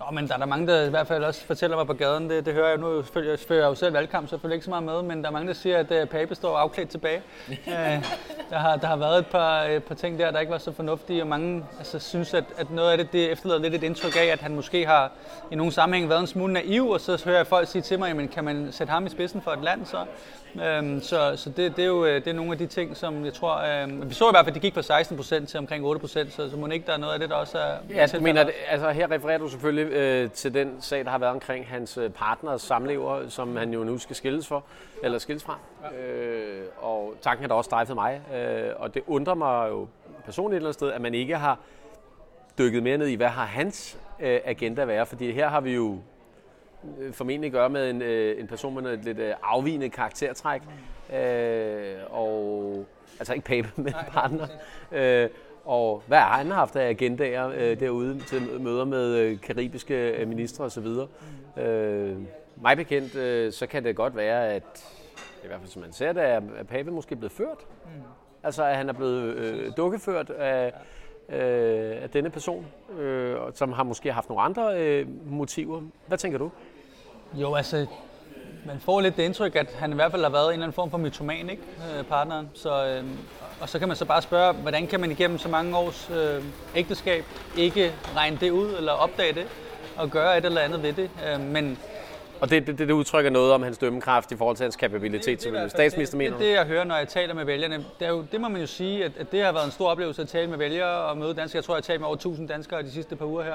Nå, men der er der mange, der i hvert fald også fortæller mig på gaden. Det, det hører jeg nu. Jeg fører jo selv valgkamp, så jeg følger ikke så meget med. Men der er mange, der siger, at uh, Pape står afklædt tilbage. uh, der, har, der har været et par, et par ting der, der ikke var så fornuftige. Og mange altså, synes, at, at noget af det, det efterlader lidt et indtryk af, at han måske har i nogle sammenhæng været en smule naiv. Og så hører jeg folk sige til mig, jamen, kan man sætte ham i spidsen for et land så? Øhm, så så det, det er jo det er nogle af de ting, som jeg tror... Øhm, vi så i hvert fald, at det gik fra 16 procent til omkring 8 procent, så, så må ikke der er noget af det, der også er... Ja, du mener, altså her refererer du selvfølgelig øh, til den sag, der har været omkring hans øh, partners samlever, som han jo nu skal skilles for, eller skilles fra. Ja. Øh, og tanken har da også strejfet mig, øh, og det undrer mig jo personligt et eller andet sted, at man ikke har dykket mere ned i, hvad har hans øh, agenda være, fordi her har vi jo øh, formentlig gøre med en, øh, en person med et lidt øh, afvigende karaktertræk, øh, og altså ikke pape, men partner. Øh, og hvad har han haft af agendaer øh, derude til møder med øh, karibiske øh, ministre osv.? Øh, mig bekendt, øh, så kan det godt være, at i hvert fald som man ser det, er, at pape måske blevet ført. Mm. Altså at han er blevet øh, dukkeført af, øh, af denne person, øh, som har måske haft nogle andre øh, motiver. Hvad tænker du? Jo, altså, man får lidt det indtryk, at han i hvert fald har været en eller anden form for mytoman, ikke? Øh, partneren. Så, øh, og så kan man så bare spørge, hvordan kan man igennem så mange års øh, ægteskab ikke regne det ud eller opdage det og gøre et eller andet ved det. Øh, men og det, det, det udtrykker noget om hans dømmekraft i forhold til hans kapabilitet som statsminister, mener Det, det, jeg hører, når jeg taler med vælgerne, det, er jo, det må man jo sige, at, at det har været en stor oplevelse at tale med vælgere og møde danskere. Jeg tror, jeg har talt med over 1000 danskere de sidste par uger her.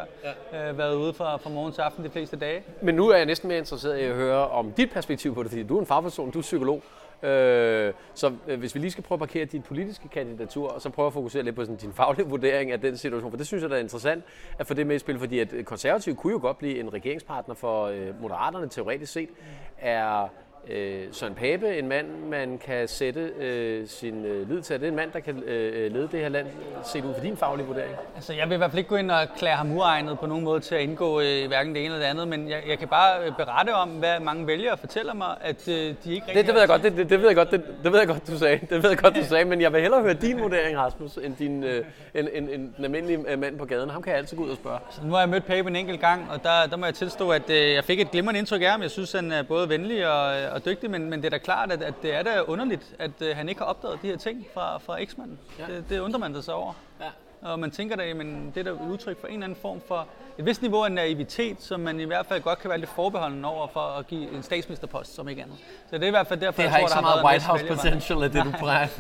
Ja. Øh, været ude fra, fra morgen til aften de fleste dage. Men nu er jeg næsten mere interesseret i at høre om dit perspektiv på det, fordi du er en fagperson, du er psykolog. Øh, så øh, hvis vi lige skal prøve at parkere dit politiske kandidatur, og så prøve at fokusere lidt på sådan, din faglige vurdering af den situation, for det synes jeg, der er interessant at få det med i spil, fordi at konservativ kunne jo godt blive en regeringspartner for øh, Moderaterne teoretisk set. Er øh, Søren Pape, en mand, man kan sætte øh, sin øh, lid til. Er det en mand, der kan øh, lede det her land, set ud fra din faglige vurdering? Altså, jeg vil i hvert fald ikke gå ind og klæde ham uegnet på nogen måde til at indgå øh, hverken det ene eller det andet, men jeg, jeg kan bare øh, berette om, hvad mange vælgere fortæller mig, at øh, de ikke rigtig... Det, det ved jeg godt, det, det, det, ved jeg godt, det, det ved jeg godt, du sagde. Det ved jeg godt, du sagde, men jeg vil hellere høre din vurdering, Rasmus, end din, øh, en, en, en, en almindelig mand på gaden. Ham kan jeg altid gå ud og spørge. Så nu har jeg mødt Pape en enkelt gang, og der, der må jeg tilstå, at øh, jeg fik et glimrende indtryk af ham. Jeg synes, han er både venlig og, og dygtig, men, men det er da klart, at, at det er da underligt, at uh, han ikke har opdaget de her ting fra, fra eksmanden. Ja. Det, det undrer man sig over. Ja. Og man tænker da, men det er da et udtryk for en eller anden form for et vist niveau af naivitet, som man i hvert fald godt kan være lidt forbeholden over for at give en statsministerpost, som ikke andet. Så det er i hvert fald derfor, det jeg tror, ikke så meget White House potential, er det du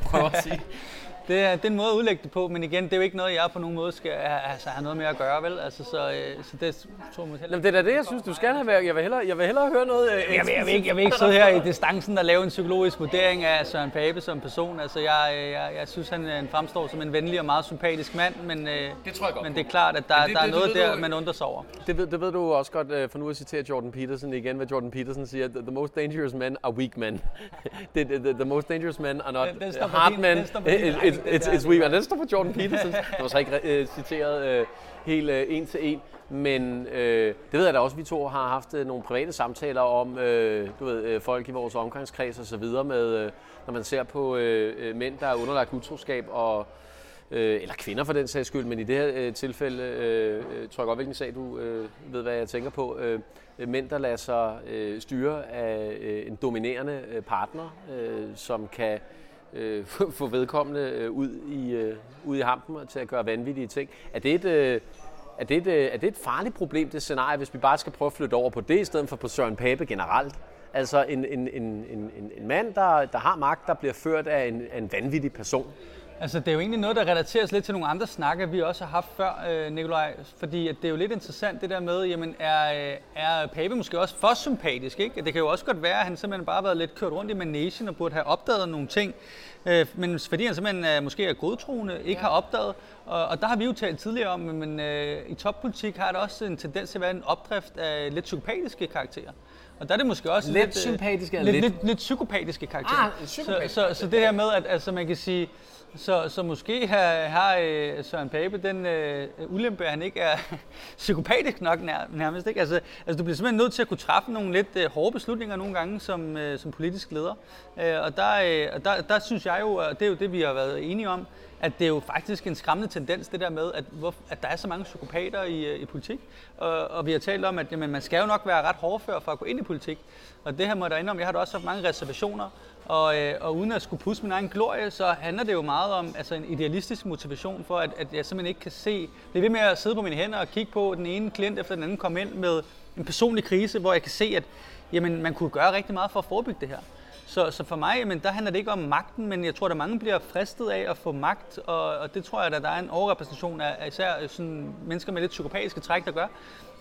prøver at sige. det er den måde at udlægge det på, men igen, det er jo ikke noget, jeg på nogen måde skal altså, have noget med at gøre, vel? Altså, så, øh, så det tror jeg heller. Det er da det, jeg synes, du skal have været. Jeg vil hellere, jeg vil hellere høre noget. Øh, jeg, vil, jeg, vil ikke, jeg vil ikke sidde her i distancen og lave en psykologisk vurdering af Søren Pape som person. Altså, jeg, øh, jeg, jeg synes, han øh, fremstår som en venlig og meget sympatisk mand, men, øh, det, tror jeg godt men det er klart, at der, det, der er noget der, du, man undrer sig over. Det ved, det ved du også godt, for nu at citere Jordan Peterson igen, hvad Jordan Peterson siger, the, most dangerous men are weak men. the, the, the, the most dangerous men are not den, den hard men. It's, it's, it's weak men den står på Jordan Peterson. Det var så ikke øh, citeret øh, helt øh, en til en. Men øh, det ved jeg da også, vi to har haft øh, nogle private samtaler om, øh, du ved, øh, folk i vores omgangskreds og så videre med, øh, når man ser på øh, øh mænd, der er underlagt utroskab og øh, eller kvinder for den sags skyld, men i det her øh, tilfælde øh, øh tror jeg godt, hvilken sag du øh, ved, hvad jeg tænker på. Øh, øh, mænd, der lader sig øh, styre af øh, en dominerende øh, partner, øh, som kan øh, Øh, få vedkommende øh, ud, i, øh, ud i hampen til at gøre vanvittige ting. Er det et, øh, er det, et, øh, er det et farligt problem, det scenarie, hvis vi bare skal prøve at flytte over på det, i stedet for på Søren Pape generelt? Altså en, en, en, en, en mand, der, der har magt, der bliver ført af en, af en vanvittig person. Altså, det er jo egentlig noget, der relateres lidt til nogle andre snakke, vi også har haft før, øh, Nikolaj. Fordi at det er jo lidt interessant det der med, jamen, er, øh, er Pape måske også for sympatisk? Ikke? Det kan jo også godt være, at han simpelthen bare har været lidt kørt rundt i managen og burde have opdaget nogle ting. Øh, men fordi han simpelthen øh, måske er godtroende, ikke ja. har opdaget. Og, og der har vi jo talt tidligere om, men øh, i toppolitik har der også en tendens til at være en opdrift af lidt sympatiske karakterer. Og der er det måske også lidt, lidt sympatiske lidt, lidt, lidt, lidt psykopatiske karakterer. Ah, så, så, så det her med, at altså, man kan sige, så, så måske har, har øh, Søren Pape den øh, ulempe, at han ikke er psykopatisk nok nær, nærmest. Ikke? Altså, altså, du bliver simpelthen nødt til at kunne træffe nogle lidt øh, hårde beslutninger nogle gange som, øh, som politisk leder. Øh, og der, øh, der, der synes jeg jo, og det er jo det, vi har været enige om, at det er jo faktisk en skræmmende tendens, det der med, at, hvor, at der er så mange psykopater i, øh, i politik. Og, og vi har talt om, at jamen, man skal jo nok være ret hårdfør for at gå ind i politik. Og det her må jeg da indrømme, jeg har da også haft mange reservationer og, øh, og uden at skulle pusse min egen glorie, så handler det jo meget om altså en idealistisk motivation for, at, at jeg simpelthen ikke kan se... Det er ved med at sidde på mine hænder og kigge på den ene klient efter den anden komme ind med en personlig krise, hvor jeg kan se, at jamen, man kunne gøre rigtig meget for at forebygge det her. Så, så for mig, men der handler det ikke om magten, men jeg tror, at mange bliver fristet af at få magt, og, og det tror jeg, at der er en overrepræsentation af, af især øh, sådan mennesker med lidt psykopatiske træk, der gør.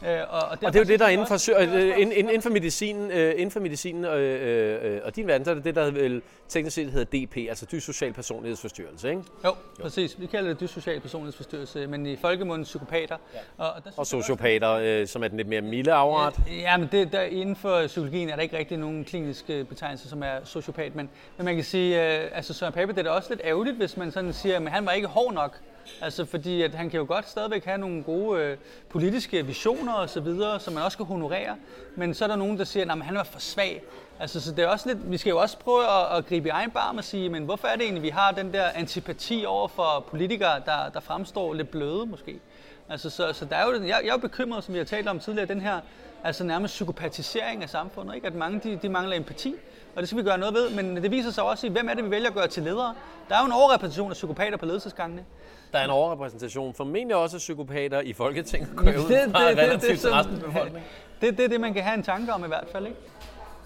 Øh, og, og, og det er jo det, der er inden for, også, øh, inden, inden for medicinen, øh, inden for medicinen og, øh, øh, og din verden, så er det det, der vel teknisk set hedder DP, altså dyssocial personlighedsforstyrrelse, ikke? Jo, jo, præcis. Vi kalder det dyssocial personlighedsforstyrrelse, men i folkemunden psykopater. Ja. Og, og, og sociopater, øh, som er den lidt mere milde afret. Ja, men det, der, inden for psykologien er der ikke rigtig nogen klinisk betegnelse, som er sociopat, men, men man kan sige, øh, altså Søren Pape, det er da også lidt ærgerligt, hvis man sådan siger, at han var ikke hård nok. Altså fordi at han kan jo godt stadigvæk have nogle gode øh, politiske visioner og så videre, som man også kan honorere. Men så er der nogen, der siger, at han var for svag. Altså, så det er også lidt, vi skal jo også prøve at, at gribe i egen barm og sige, men hvorfor er det egentlig, vi har den der antipati over for politikere, der, der fremstår lidt bløde måske? Altså, så, så der er jo, jeg, jeg er jo bekymret, som vi har talt om tidligere, den her altså nærmest psykopatisering af samfundet, ikke? at mange de, de mangler empati og det skal vi gøre noget ved, men det viser sig også i, hvem er det, vi vælger at gøre til ledere. Der er jo en overrepræsentation af psykopater på ledelsesgangene. Der er en overrepræsentation, formentlig også af psykopater i Folketinget, går det, det, det, relativt det, det, resten af befolkningen. Det er det, det, man kan have en tanke om i hvert fald, ikke?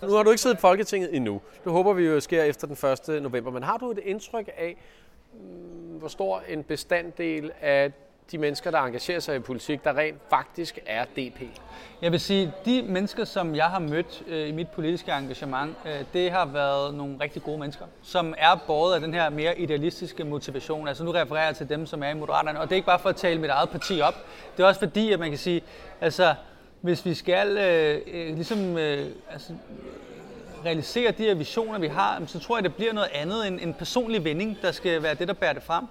Nu har du ikke siddet i Folketinget endnu. Det håber vi jo sker efter den 1. november. Men har du et indtryk af, mm, hvor stor en bestanddel af de mennesker, der engagerer sig i politik, der rent faktisk er DP? Jeg vil sige, de mennesker, som jeg har mødt øh, i mit politiske engagement, øh, det har været nogle rigtig gode mennesker, som er båret af den her mere idealistiske motivation. Altså nu refererer jeg til dem, som er i Moderaterne, og det er ikke bare for at tale mit eget parti op. Det er også fordi, at man kan sige, altså hvis vi skal øh, øh, ligesom øh, altså, realisere de her visioner, vi har, så tror jeg, det bliver noget andet end en personlig vending, der skal være det, der bærer det frem.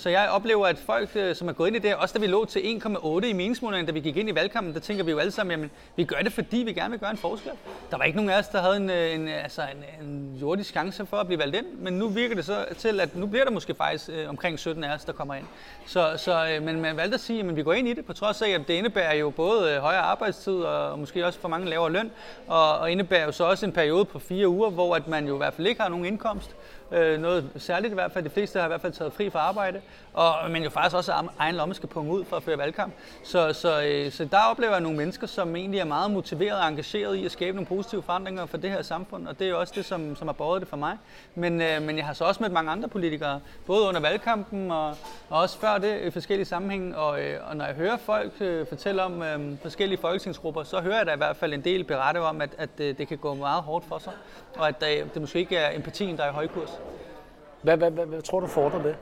Så jeg oplever, at folk, øh, som er gået ind i det, også da vi lå til 1,8 i meningsmålingen, da vi gik ind i valgkampen, der tænker vi jo alle sammen, jamen, vi gør det, fordi vi gerne vil gøre en forskel. Der var ikke nogen af os, der havde en, øh, en, altså en, en jordisk chance for at blive valgt ind, men nu virker det så til, at nu bliver der måske faktisk øh, omkring 17 af os, der kommer ind. Så, så øh, men man valgte at sige, at vi går ind i det, på trods af, at det indebærer jo både øh, højere arbejdstid og måske også for mange lavere løn, og, og indebærer jo så også en periode på fire uger, hvor at man jo i hvert fald ikke har nogen indkomst, Øh, noget særligt i hvert fald. De fleste har i hvert fald taget fri fra arbejde. Og, men jo faktisk også egen lomme skal punge ud for at føre valgkamp. Så, så, øh, så der oplever jeg nogle mennesker, som egentlig er meget motiveret og engageret i at skabe nogle positive forandringer for det her samfund. Og det er jo også det, som, som har båret det for mig. Men, øh, men jeg har så også mødt mange andre politikere, både under valgkampen og, og også før det i forskellige sammenhænge. Og, øh, og når jeg hører folk øh, fortælle om øh, forskellige folketingsgrupper, så hører jeg da i hvert fald en del berette om, at, at øh, det kan gå meget hårdt for sig. Og at øh, det måske ikke er empatien, der er i højkurs. Hvad, hvad, hvad, hvad tror du får dig det?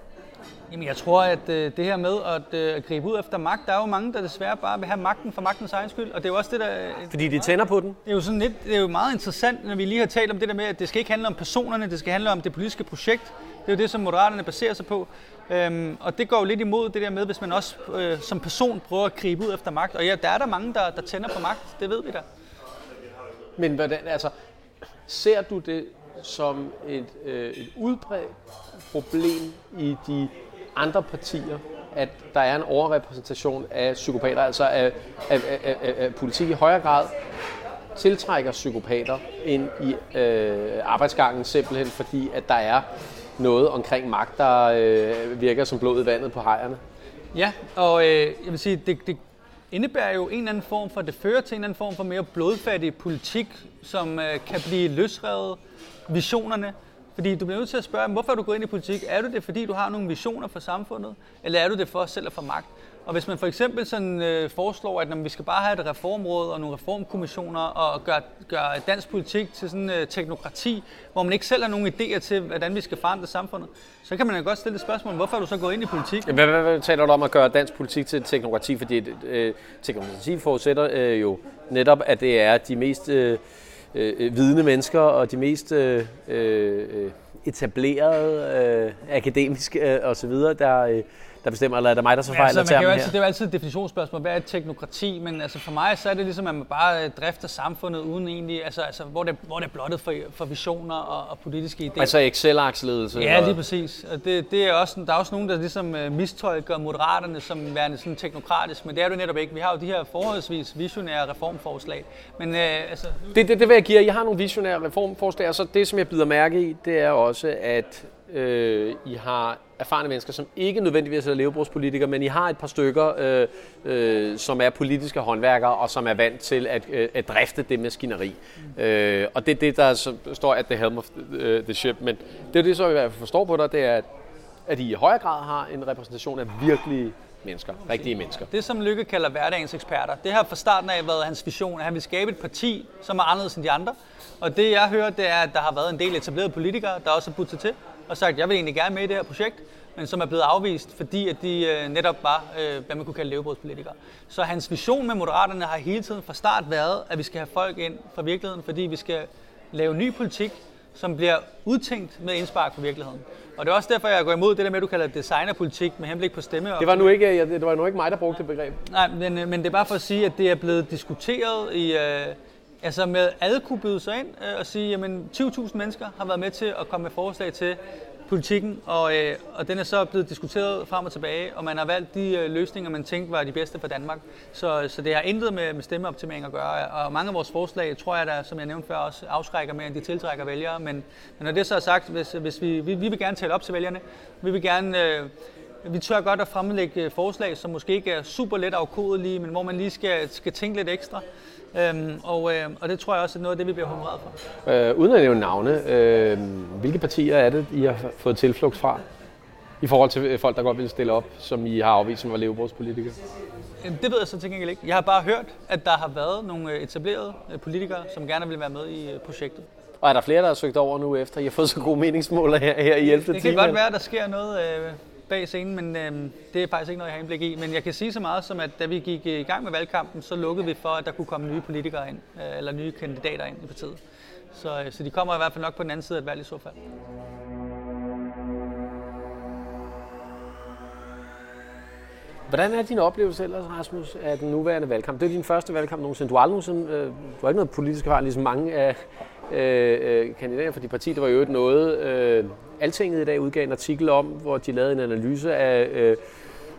Jamen, jeg tror, at øh, det her med at øh, gribe ud efter magt, der er jo mange, der desværre bare vil have magten for magtens egen skyld, og det er jo også det, der... Øh, Fordi de tænder på den? Det er jo sådan lidt, det er jo meget interessant, når vi lige har talt om det der med, at det skal ikke handle om personerne, det skal handle om det politiske projekt. Det er jo det, som Moderaterne baserer sig på. Øhm, og det går jo lidt imod det der med, hvis man også øh, som person prøver at gribe ud efter magt. Og ja, der er der mange, der, der tænder på magt, det ved vi da. Men hvordan, altså, ser du det som et, øh, et udbredt problem i de andre partier, at der er en overrepræsentation af psykopater, altså at, at, at, at, at politik i højere grad tiltrækker psykopater ind i øh, arbejdsgangen, simpelthen fordi, at der er noget omkring magt, der øh, virker som blod i vandet på hejerne. Ja, og øh, jeg vil sige, det, det indebærer jo en eller anden form for, det fører til en eller anden form for mere blodfattig politik, som øh, kan blive løsrevet visionerne. Fordi du bliver nødt til at spørge, hvorfor er du gået ind i politik? Er du det, fordi du har nogle visioner for samfundet? Eller er du det for selv at få magt? Og hvis man for eksempel sådan, øh, foreslår, at når vi skal bare have et reformråd og nogle reformkommissioner og gøre, gøre dansk politik til sådan øh, teknokrati, hvor man ikke selv har nogen idéer til, hvordan vi skal forandre samfundet, så kan man jo godt stille et spørgsmål, hvorfor er du så gået ind i politik? Hvad, hvad, hvad taler du om at gøre dansk politik til teknokrati? Fordi øh, teknokrati forudsætter øh, jo netop, at det er de mest... Øh, Øh, øh, vidne mennesker og de mest øh, øh, øh etablerede, øh, akademiske øh, osv., der, øh, der bestemmer, eller er det mig, der så fejler ja, altså, man kan jo altid, Det er jo altid et definitionsspørgsmål. Hvad er teknokrati? Men altså for mig så er det ligesom, at man bare øh, drifter samfundet uden egentlig, altså, altså hvor, det, hvor det er blottet for, for visioner og, og politiske idéer. Altså Excel-aksledelse? Ja, lige præcis. Og det, det er også, der er også nogen, der ligesom uh, mistolker moderaterne som værende sådan teknokratisk, men det er det netop ikke. Vi har jo de her forholdsvis visionære reformforslag. Men, uh, altså... det, det, det vil jeg give jer. Jeg har nogle visionære reformforslag, og så det, som jeg bider mærke i, det er også, at øh, I har erfarne mennesker, som ikke nødvendigvis er levebrugspolitikere, men I har et par stykker, øh, øh, som er politiske håndværkere, og som er vant til at, øh, at drifte det maskineri. Mm. Øh, og det er det, der står at the helm of the, uh, the ship. Men det er det, som jeg forstår på dig, det er, at, at I i højere grad har en repræsentation af virkelig mennesker, rigtige mennesker. Det, som Lykke kalder hverdagens eksperter, det har fra starten af været hans vision, at han vil skabe et parti, som er anderledes end de andre. Og det, jeg hører, det er, at der har været en del etablerede politikere, der også har budt sig til og sagt, jeg vil egentlig gerne med i det her projekt, men som er blevet afvist, fordi at de øh, netop var, øh, hvad man kunne kalde levebrødspolitikere. Så hans vision med Moderaterne har hele tiden fra start været, at vi skal have folk ind fra virkeligheden, fordi vi skal lave ny politik, som bliver udtænkt med indspark fra virkeligheden. Og det er også derfor, jeg går imod det der med, at du kalder designerpolitik med henblik på stemme. Det var nu ikke, jeg, det var nu ikke mig, der brugte det begreb. Nej, men, øh, men det er bare for at sige, at det er blevet diskuteret i... Øh, altså med alle kunne byde sig ind øh, og sige, jamen 20.000 mennesker har været med til at komme med forslag til politikken, og, øh, og den er så blevet diskuteret frem og tilbage, og man har valgt de øh, løsninger, man tænkte var de bedste for Danmark. Så, så det har intet med, med stemmeoptimering at gøre, og mange af vores forslag, tror jeg, der, som jeg nævnte før, også afskrækker mere, end de tiltrækker vælgere. Men, men når det så er sagt, hvis, hvis vi, vi, vi vil gerne tale op til vælgerne, vi vil gerne... Øh, vi tør godt at fremlægge øh, forslag, som måske ikke er super let afkodelige, men hvor man lige skal, skal tænke lidt ekstra. Øhm, og, øh, og det tror jeg også er noget af det, vi bliver honoreret for. Øh, uden at nævne navne, øh, hvilke partier er det, I har fået tilflugt fra? I forhold til folk, der godt vil stille op, som I har afvist som var levebrødspolitikere? Det ved jeg så til gengæld ikke. Jeg har bare hørt, at der har været nogle øh, etablerede øh, politikere, som gerne vil være med i øh, projektet. Og er der flere, der har søgt over nu efter, I har fået så gode meningsmåler her, her i 11. Det kan time? godt være, at der sker noget øh, bag scenen, men øh, det er faktisk ikke noget, jeg har indblik i. Men jeg kan sige så meget som, at da vi gik i gang med valgkampen, så lukkede vi for, at der kunne komme nye politikere ind, øh, eller nye kandidater ind i partiet. Så, øh, så de kommer i hvert fald nok på den anden side af et valg i så fald. Hvordan er din oplevelse ellers, Rasmus, af den nuværende valgkamp? Det er din første valgkamp nogensinde. Du har aldrig nogensinde, øh, du har ikke noget politisk erfaring, ligesom mange af øh, øh, kandidater for de partier. Det var jo noget, øh, Altinget i dag udgav en artikel om, hvor de lavede en analyse af øh,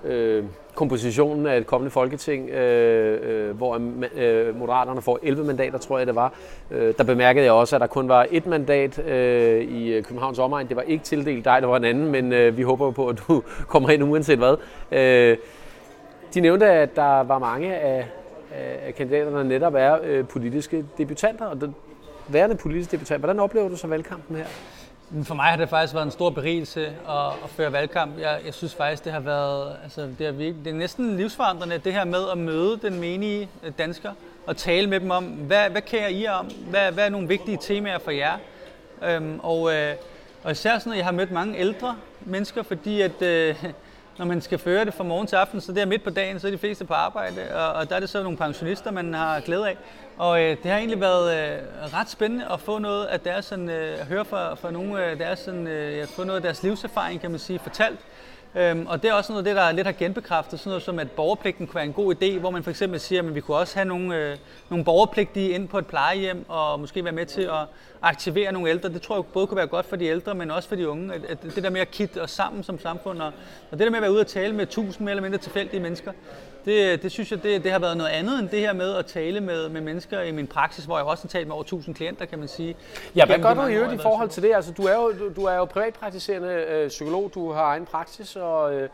øh, kompositionen af et kommende folketing, øh, øh, hvor øh, Moderaterne får 11 mandater, tror jeg det var. Øh, der bemærkede jeg også, at der kun var et mandat øh, i øh, Københavns omegn. Det var ikke tildelt dig, der var en anden, men øh, vi håber på, at du kommer ind uanset hvad. Øh, de nævnte, at der var mange af, af kandidaterne, netop er øh, politiske debutanter, og værende politisk debutant. Hvordan oplever du så valgkampen her? For mig har det faktisk været en stor berigelse at, at føre valgkamp. Jeg, jeg synes faktisk, det har været, altså det er, virkelig, det er næsten livsforandrende, det her med at møde den menige øh, dansker og tale med dem om, hvad, hvad kærer I om? Hvad, hvad er nogle vigtige temaer for jer? Øhm, og, øh, og især sådan, at jeg har mødt mange ældre mennesker, fordi at øh, når man skal føre det fra morgen til aften, så det er midt på dagen, så er de fleste på arbejde, og, og der er det så nogle pensionister, man har glæde af. Og øh, det har egentlig været øh, ret spændende at få noget af deres, sådan, øh, at høre fra, fra nogle af deres, sådan, øh, at få noget af deres livserfaring, kan man sige, fortalt. Øhm, og det er også noget af det, der lidt har genbekræftet, sådan noget som, at borgerpligten kunne være en god idé, hvor man for eksempel siger, at vi kunne også have nogle, øh, nogle borgerpligtige ind på et plejehjem, og måske være med til at aktivere nogle ældre. Det tror jeg både kunne være godt for de ældre, men også for de unge. At, at det der med at kitte os sammen som samfund, og, og det der med at være ude og tale med tusind mere eller mindre tilfældige mennesker, det, det synes jeg, det, det har været noget andet end det her med at tale med, med mennesker i min praksis, hvor jeg også har talt med over 1000 klienter, kan man sige. Ja, hvad gør du i øvrigt i forhold til det? Altså, du er jo, du er jo privatpraktiserende øh, psykolog, du har egen praksis, og øh,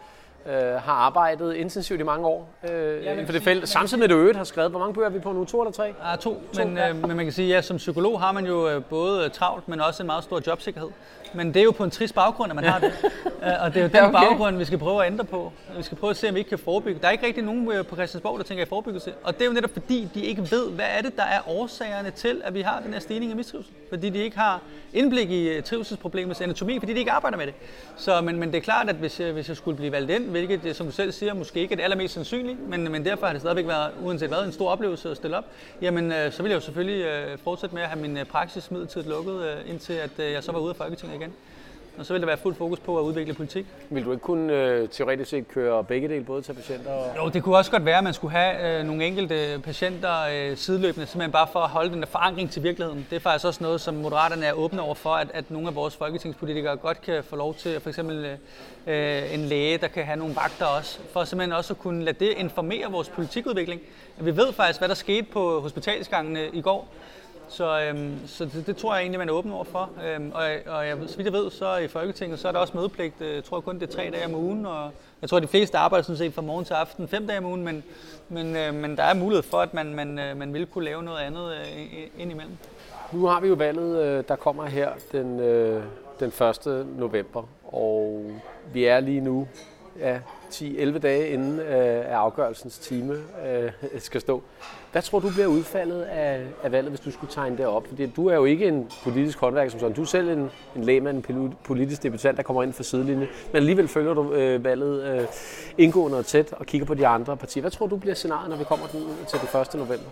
øh, har arbejdet intensivt i mange år øh, ja, for det felt. Samtidig med, du øvrigt har skrevet, hvor mange bøger er vi på nu? To eller tre? Ja, to. to men, ja. øh, men man kan sige, at ja, som psykolog har man jo øh, både travlt, men også en meget stor jobsikkerhed. Men det er jo på en trist baggrund, at man har det. Øh, og det er jo den ja, okay. baggrund, vi skal prøve at ændre på. Vi skal prøve at se, om vi ikke kan forebygge. Der er ikke rigtig nogen øh, på Christiansborg, der tænker i forebyggelse. Og det er jo netop fordi, de ikke ved, hvad er det, der er årsagerne til, at vi har den her stigning i mistrivsel. Fordi de ikke har indblik i øh, trivselsproblemets anatomi, fordi de ikke arbejder med det. Så, men, men det er klart, at hvis jeg, hvis jeg skulle blive valgt ind, hvilket, øh, som du selv siger, måske ikke er det allermest sandsynlige, men, men derfor har det stadigvæk været, uanset hvad, en stor oplevelse at stille op, jamen øh, så vil jeg jo selvfølgelig øh, fortsætte med at have min praksis midlertidigt lukket, indtil at jeg så var ude af Folketinget igen. Og så vil der være fuld fokus på at udvikle politik. Vil du ikke kunne øh, teoretisk set køre begge dele, både til patienter og... Jo, det kunne også godt være, at man skulle have øh, nogle enkelte patienter øh, sideløbende, simpelthen bare for at holde den der forankring til virkeligheden. Det er faktisk også noget, som Moderaterne er åbne over for, at, at nogle af vores folketingspolitikere godt kan få lov til, for eksempel øh, en læge, der kan have nogle vagter også, for simpelthen også at kunne lade det informere vores politikudvikling. Vi ved faktisk, hvad der skete på hospitalsgangene i går. Så, øhm, så det, det tror jeg egentlig, man er åben over for. Øhm, og og jeg, så vidt jeg ved, så i Folketinget, så er der også mødepligt. Øh, jeg tror kun, det er tre dage om ugen, og jeg tror, de fleste arbejder sådan set fra morgen til aften fem dage om ugen, men, men, øh, men der er mulighed for, at man, man, øh, man vil kunne lave noget andet øh, indimellem. Nu har vi jo valget, øh, der kommer her den, øh, den 1. november, og vi er lige nu ja, 10-11 dage inden øh, afgørelsens time øh, skal stå. Hvad tror du bliver udfaldet af, af valget, hvis du skulle tegne det op? Fordi du er jo ikke en politisk håndværker som sådan. Du er selv en, en lægmand, en politisk debutant, der kommer ind fra sidelinjen. Men alligevel følger du øh, valget øh, indgående og tæt og kigger på de andre partier. Hvad tror du bliver scenariet, når vi kommer til den 1. november?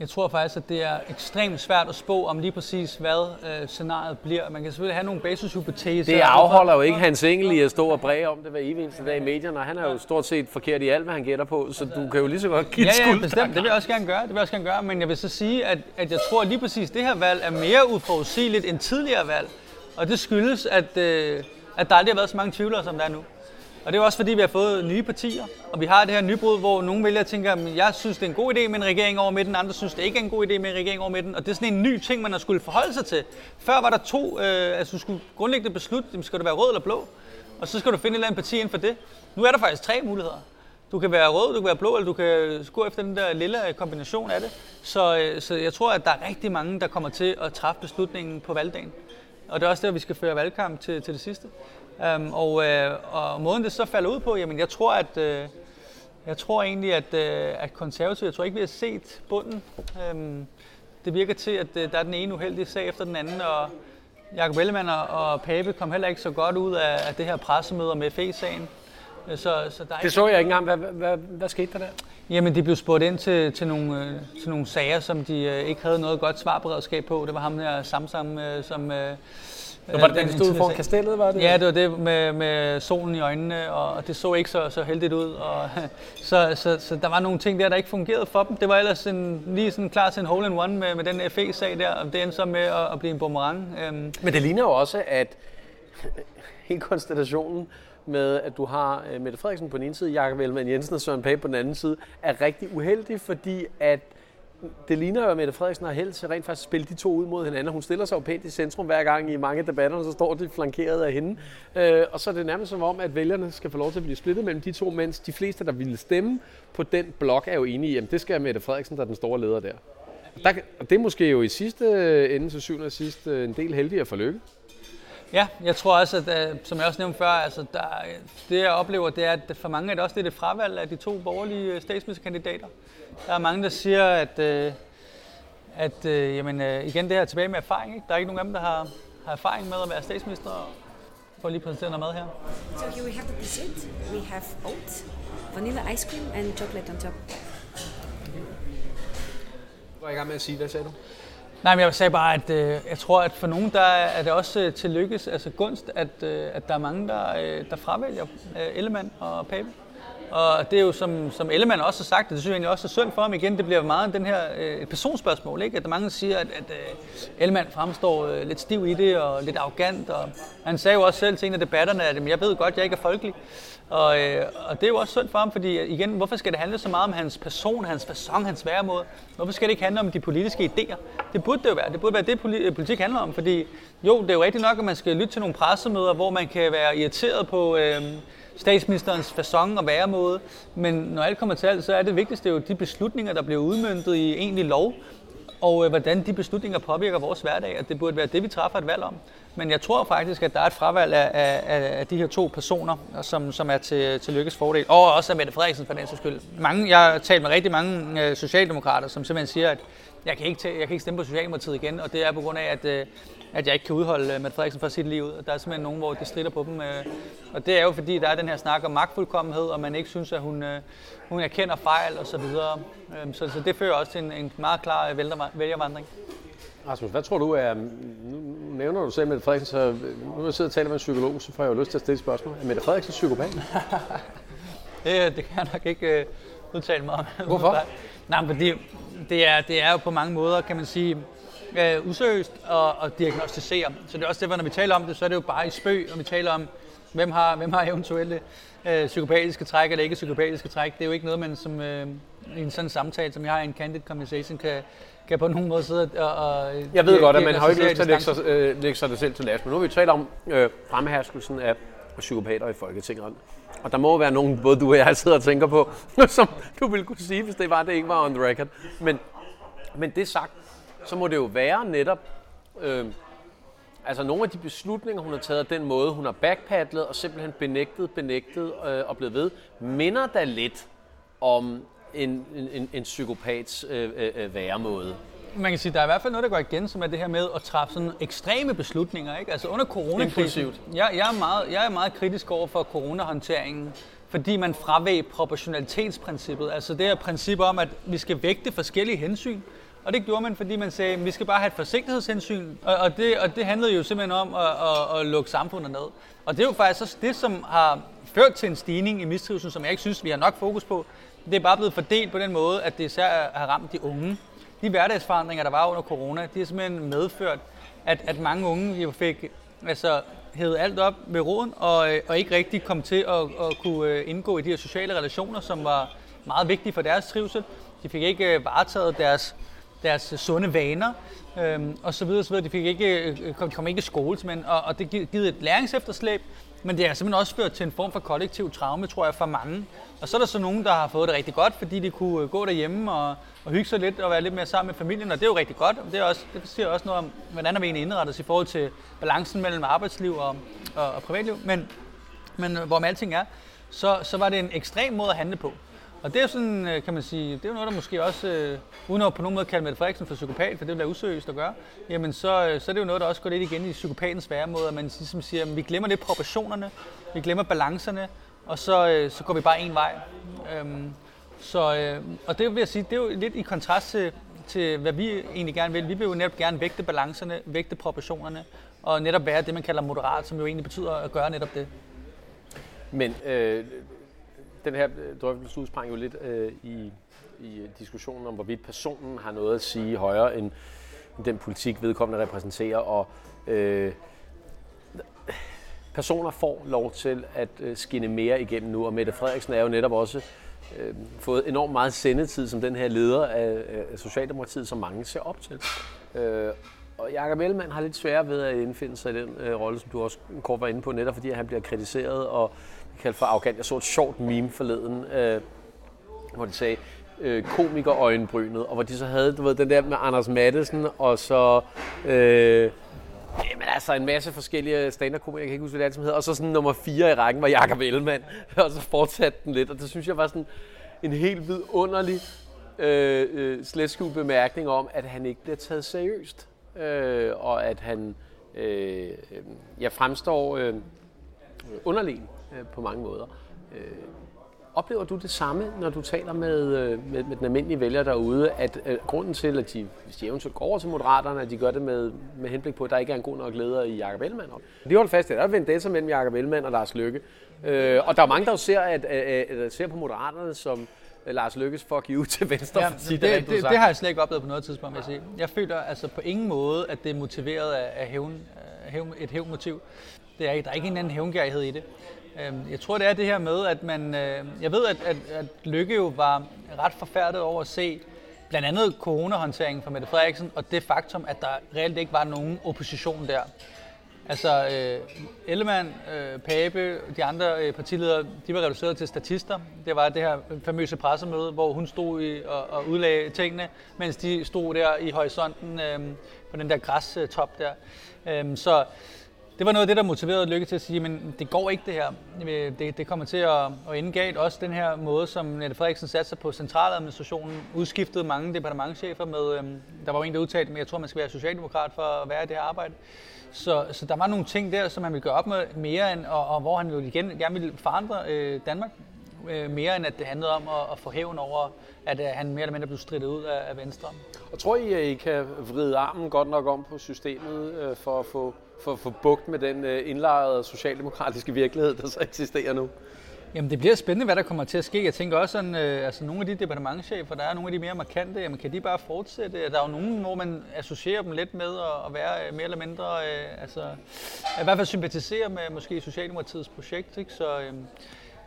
Jeg tror faktisk, at det er ekstremt svært at spå om lige præcis, hvad øh, scenariet bliver. Man kan selvfølgelig have nogle basishypoteser. Det afholder jo ikke Hans Engel i at stå og bræge om det hver evig eneste dag i medierne, og han er jo stort set forkert i alt, hvad han gætter på, så du kan jo lige så godt give ja, ja, bestemt. Det vil jeg også gerne gøre. Det vil jeg også gerne gøre. Men jeg vil så sige, at, at jeg tror at lige præcis, at det her valg er mere uforudsigeligt end tidligere valg. Og det skyldes, at, øh, at der aldrig har været så mange tvivlere, som der er nu. Og det er også fordi, vi har fået nye partier, og vi har det her nybrud, hvor nogle vælger tænker, at jeg synes, det er en god idé med en regering over midten, andre synes, det ikke er en god idé med en regering over midten. Og det er sådan en ny ting, man har skulle forholde sig til. Før var der to, øh, altså du skulle grundlæggende beslutte, skal du være rød eller blå, og så skal du finde et eller andet parti inden for det. Nu er der faktisk tre muligheder. Du kan være rød, du kan være blå, eller du kan gå efter den der lille øh, kombination af det. Så, øh, så jeg tror, at der er rigtig mange, der kommer til at træffe beslutningen på valgdagen. Og det er også der, vi skal føre valgkamp til, til det sidste. Um, og, øh, og måden det så falder ud på, jamen jeg tror, at øh, jeg tror egentlig, at, øh, at konservative, jeg tror ikke, vi har set bunden. Um, det virker til, at øh, der er den ene uheldige sag efter den anden, og Jacob Ellemann og, og Pape kom heller ikke så godt ud af, af det her pressemøde med FE-sagen. Så, så der er det så jeg ikke engang. Hvad, hvad, hvad, hvad skete der der? Jamen, de blev spurgt ind til, til, nogle, øh, til nogle sager, som de øh, ikke havde noget godt svarberedskab på. Det var ham der Samsam, øh, som... Øh, var det den, stod foran kastellet, var det? Ja, det var det med, med solen i øjnene, og det så ikke så, så heldigt ud. Og, så, så, så der var nogle ting der, der ikke fungerede for dem. Det var ellers en, lige sådan klar til en hole-in-one med, med den FE-sag der, og det endte så med at, at blive en boomerang. Øhm. Men det ligner jo også, at hele konstellationen med, at du har uh, Mette Frederiksen på den ene side, Jakob Ellemann Jensen og Søren Pape på den anden side, er rigtig uheldig, fordi at det ligner jo, at Mette Frederiksen har held til rent faktisk at spille de to ud mod hinanden. Hun stiller sig jo pænt i centrum hver gang i mange debatter, så står de flankeret af hende. Øh, og så er det nærmest som om, at vælgerne skal få lov til at blive splittet mellem de to, mens de fleste, der ville stemme på den blok, er jo enige i, at det skal Mette Frederiksen, der er den store leder der. der og det er måske jo i sidste ende til syvende og sidst øh, en del heldigere for lykke. Ja, jeg tror også, at øh, som jeg også nævnte før, altså der, det jeg oplever, det er, at for mange er det også det, et fravalg af de to borgerlige øh, statsministerkandidater. Der er mange, der siger, at, øh, at jamen, igen det her tilbage med erfaring. Ikke? Der er ikke nogen af dem, der har, har erfaring med at være statsminister. For lige præsentere noget mad her. So here we have the dessert. We have oat, vanilla ice cream and chocolate on top. Du var i gang med at sige, hvad sagde du? Nej, men jeg sagde bare, at øh, jeg tror, at for nogen der er det også øh, til lykkes, altså gunst, at, øh, at der er mange, der, øh, der fravælger øh, Ellemann og Pape. Og det er jo, som, som Ellemann også har sagt, det synes jeg egentlig også er synd for ham igen, det bliver meget den her øh, personspørgsmål, ikke? at der mange siger, at, at øh, Ellemann fremstår øh, lidt stiv i det og lidt arrogant. Og han sagde jo også selv til en af debatterne, at jeg ved godt, at jeg ikke er folkelig. Og, øh, og det er jo også synd for ham, fordi øh, igen, hvorfor skal det handle så meget om hans person, hans fasong, hans væremåde? Hvorfor skal det ikke handle om de politiske idéer? Det burde det jo være. Det burde være det, øh, politik handler om, fordi jo, det er jo rigtigt nok, at man skal lytte til nogle pressemøder, hvor man kan være irriteret på øh, statsministerens fasong og væremåde, men når alt kommer til alt, så er det vigtigste jo de beslutninger, der bliver udmyndtet i egentlig lov, og øh, hvordan de beslutninger påvirker vores hverdag, og det burde være det, vi træffer et valg om. Men jeg tror faktisk, at der er et fravalg af, af, af de her to personer, som, som er til, til Lykkes fordel, og også af Mette Frederiksen for den skyld. Mange, jeg har talt med rigtig mange øh, socialdemokrater, som simpelthen siger, at jeg kan, ikke, jeg kan ikke stemme på Socialdemokratiet igen, og det er på grund af, at, øh, at jeg ikke kan udholde øh, Mette Frederiksen for sit liv ud. Der er simpelthen nogen, hvor det strider på dem. Øh, og det er jo fordi, der er den her snak om magtfuldkommenhed, og man ikke synes, at hun, øh, hun erkender fejl osv. Så, videre. Øh, så, så det fører også til en, en meget klar øh, vælgervandring. Rasmus, hvad tror du er... Nu nævner du selv Mette Frederiksen, så nu jeg siddet og talt med en psykolog, så får jeg jo lyst til at stille spørgsmål. Er Mette Frederiksen psykopat? det, det kan jeg nok ikke uh, udtale mig om. Hvorfor? Nej, fordi det er, det er jo på mange måder, kan man sige, uh, useriøst at, at diagnostisere. Så det er også det, når vi taler om det, så er det jo bare i spøg, når vi taler om, hvem har, hvem har eventuelle uh, psykopatiske træk eller ikke psykopatiske træk. Det er jo ikke noget, man som uh, i en sådan samtale, som jeg har i en candid conversation, kan, kan på nogen måde sidde og... og jeg ved godt, at man har ikke lyst til at lægge sig, øh, lægge sig det selv til last, men nu har vi talt om øh, fremherskelsen af psykopater i Folketinget. Og der må være nogen, både du og jeg sidder og tænker på, som du ville kunne sige, hvis det var, det ikke var on the record. Men, men det sagt, så må det jo være netop, øh, Altså nogle af de beslutninger, hun har taget, og den måde, hun har backpaddlet og simpelthen benægtet, benægtet øh, og blevet ved, minder da lidt om en, en, en psykopats øh, øh, øh, væremåde. Man kan sige, der er i hvert fald noget, der går igen, som er det her med at træffe sådan ekstreme beslutninger. Ikke? Altså under coronakrisen, jeg, jeg, er meget, jeg er meget kritisk over for coronahåndteringen, fordi man fravæg proportionalitetsprincippet. Altså det her princip om, at vi skal vægte forskellige hensyn. Og det gjorde man, fordi man sagde, at vi skal bare have et forsigtighedshensyn. Og, og, det, og det handlede jo simpelthen om at, at, at lukke samfundet ned. Og det er jo faktisk også det, som har ført til en stigning i mistrivsel, som jeg ikke synes, vi har nok fokus på. Det er bare blevet fordelt på den måde, at det især har ramt de unge. De hverdagsforandringer, der var under corona, de har simpelthen medført, at, at mange unge jo fik altså, hævet alt op ved roden, og, øh, og ikke rigtig kom til at, at kunne øh, indgå i de her sociale relationer, som var meget vigtige for deres trivsel. De fik ikke øh, varetaget deres, deres sunde vaner, øhm, og så videre, så videre. De fik ikke, øh, kom ikke i skole, men, og, og det givet et læringsefterslæb, men det har simpelthen også ført til en form for kollektiv traume, tror jeg, for mange. Og så er der så nogen, der har fået det rigtig godt, fordi de kunne øh, gå derhjemme og, og hygge sig lidt og være lidt mere sammen med familien, og det er jo rigtig godt. Og det, er også, det siger også noget om, hvordan er vi egentlig indrettet os i forhold til balancen mellem arbejdsliv og, og, og privatliv. Men, men øh, hvor med alting er, så, så var det en ekstrem måde at handle på. Og det er jo sådan, øh, kan man sige, det er jo noget, der måske også, øh, uden at på nogen måde kalde Mette Frederiksen for psykopat, for det er jo useriøst at gøre, jamen så, øh, så er det jo noget, der også går lidt igen i psykopatens væremåde, at man ligesom siger, at vi glemmer lidt proportionerne, vi glemmer balancerne, og så, øh, så går vi bare en vej. Øhm, så, øh, og det vil jeg sige, det er jo lidt i kontrast til, til, hvad vi egentlig gerne vil. Vi vil jo netop gerne vægte balancerne, vægte proportionerne, og netop være det, man kalder moderat, som jo egentlig betyder at gøre netop det. Men øh, den her drøftelse udsprang jo lidt øh, i, i diskussionen om, hvorvidt personen har noget at sige højere end, den politik, vedkommende repræsenterer. Og øh, personer får lov til at øh, skinne mere igennem nu, og Mette Frederiksen er jo netop også øh, fået enormt meget sendetid som den her leder af, af Socialdemokratiet, som mange ser op til. Øh, og Jakob Ellemann har lidt svært ved at indfinde sig i den øh, rolle, som du også kort var inde på, netop fordi han bliver kritiseret og kaldt for arrogant. Jeg så et sjovt meme forleden, øh, hvor de sagde, øh, komikerøjenbrynet, og hvor de så havde du ved, den der med Anders Mattesen, og så øh, jamen, altså en masse forskellige stand-up-komikere, jeg kan ikke huske, hvad det er, som hedder, og så sådan nummer 4 i rækken var Jakob Ellemann, og så fortsatte den lidt, og det synes jeg var sådan en helt vidunderlig øh, øh, slet bemærkning om, at han ikke bliver taget seriøst, øh, og at han øh, øh jeg fremstår øh, underlegen øh, på mange måder. Øh, oplever du det samme, når du taler med, øh, med, med den almindelige vælger derude, at øh, grunden til, at de, hvis de eventuelt går over til Moderaterne, at de gør det med, med henblik på, at der ikke er en god nok leder i Jakob Ellemann? De holder fast i, at der er vendetta mellem Jakob Ellemann og Lars Løkke. Øh, og der er mange, der jo ser, at, at, at, at ser på Moderaterne som øh, Lars Lykkes fuck you til venstre. Ja, for at sige det, det, sagt. det har jeg slet ikke oplevet på noget tidspunkt, vil jeg sige. Jeg føler altså på ingen måde, at det er motiveret af, af hævn, af hævn, et hævnmotiv. Det er, ikke- der er ikke en anden hævngærighed i det. Øhm, jeg tror, det er det her med, at man... øh, Jeg ved, at, at, at Lykke jo var ret forfærdet over at se blandt andet coronahåndteringen fra Mette Frederiksen, og det faktum, at der reelt ikke var nogen opposition der. Altså, øh, Ellemann, øh, Pape, de andre øh, partiledere, de var reduceret til statister. Det var det her famøse pressemøde, hvor hun stod i, og, og udlagde tingene, mens de stod der i horisonten øh, på den der græstop der. Øh, så det var noget af det, der motiverede Lykke til at sige, men det går ikke det her. Øh, det, det kommer til at, at ende galt. Også den her måde, som Nette Frederiksen satte sig på centraladministrationen, udskiftede mange departementchefer med, øhm, der var jo en, der udtalte, men jeg tror, man skal være socialdemokrat for at være i det her arbejde. Så, så der var nogle ting der, som han ville gøre op med mere, end, og, og hvor han jo igen gerne ville forandre øh, Danmark øh, mere end at det handlede om at, at få hævn over, at øh, han mere eller mindre blev strittet ud af, af Venstre. Og tror I, at I kan vride armen godt nok om på systemet øh, for at få, for få bugt med den øh, indlejrede socialdemokratiske virkelighed, der så eksisterer nu? Jamen det bliver spændende, hvad der kommer til at ske. Jeg tænker også sådan, øh, altså nogle af de departementchefer, der er nogle af de mere markante, jamen kan de bare fortsætte? Der er jo nogen, hvor man associerer dem lidt med at, at være øh, mere eller mindre, øh, altså i hvert fald sympatisere med måske Socialdemokratiets projekt, ikke? Så, øh,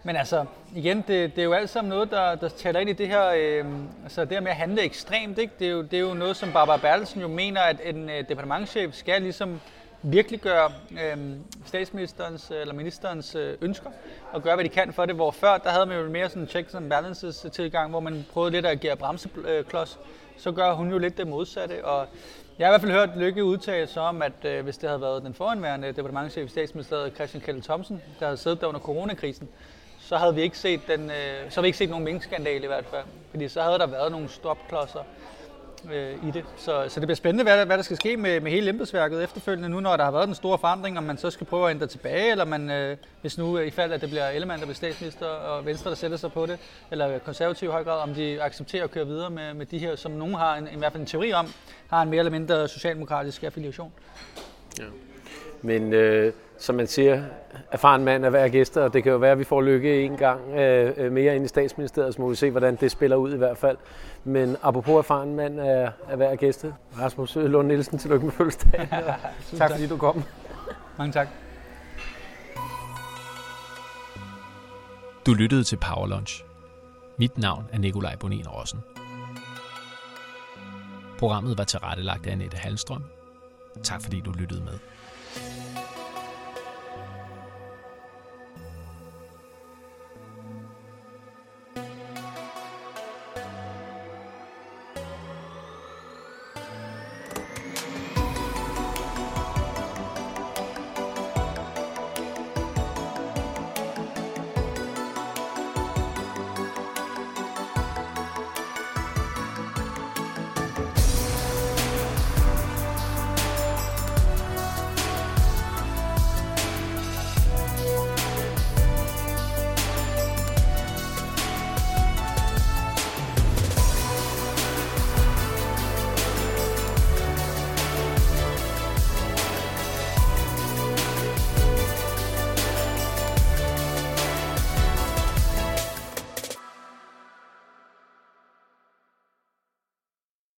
men altså, igen, det, det er jo alt sammen noget, der, der taler ind i det her, øh, altså det her med at handle ekstremt, ikke? Det er jo, det er jo noget, som Barbara Bertelsen jo mener, at en øh, departementchef skal ligesom virkelig gøre øh, statsministerens øh, eller ministerens øh, ønsker og gøre, hvad de kan for det. Hvor før, der havde man jo mere sådan checks and balances tilgang, hvor man prøvede lidt at agere bremseklods. Så gør hun jo lidt det modsatte, og jeg har i hvert fald hørt Lykke udtale sig om, at øh, hvis det havde været den foranværende departementchef i statsministeriet, Christian Kjeld Thomsen, der havde siddet der under coronakrisen, så havde vi ikke set den, øh, så havde vi ikke set nogen minkskandal i hvert fald. Fordi så havde der været nogle stopklodser øh, i det. Så, så det bliver spændende, hvad der, hvad der skal ske med, med hele embedsværket efterfølgende, nu når der har været den store forandring, om man så skal prøve at ændre tilbage, eller man, øh, hvis nu øh, i fald, at det bliver Ellemann, der bliver statsminister, og Venstre, der sætter sig på det, eller konservativ i høj grad, om de accepterer at køre videre med, med de her, som nogen har en, i hvert fald en teori om, har en mere eller mindre socialdemokratisk affiliation. Ja. Men øh, som man siger, erfaren mand er hver gæster, og det kan jo være, at vi får lykke en gang øh, øh, mere ind i statsministeriet, så må vi se, hvordan det spiller ud i hvert fald. Men apropos erfaren mand er, er hver gæste. Rasmus Lund Nielsen, tillykke med fødselsdagen. tak fordi du kom. Mange tak. Du lyttede til Power Lunch. Mit navn er Nikolaj Bonin Rossen. Programmet var tilrettelagt af Annette Halstrøm. Tak fordi du lyttede med.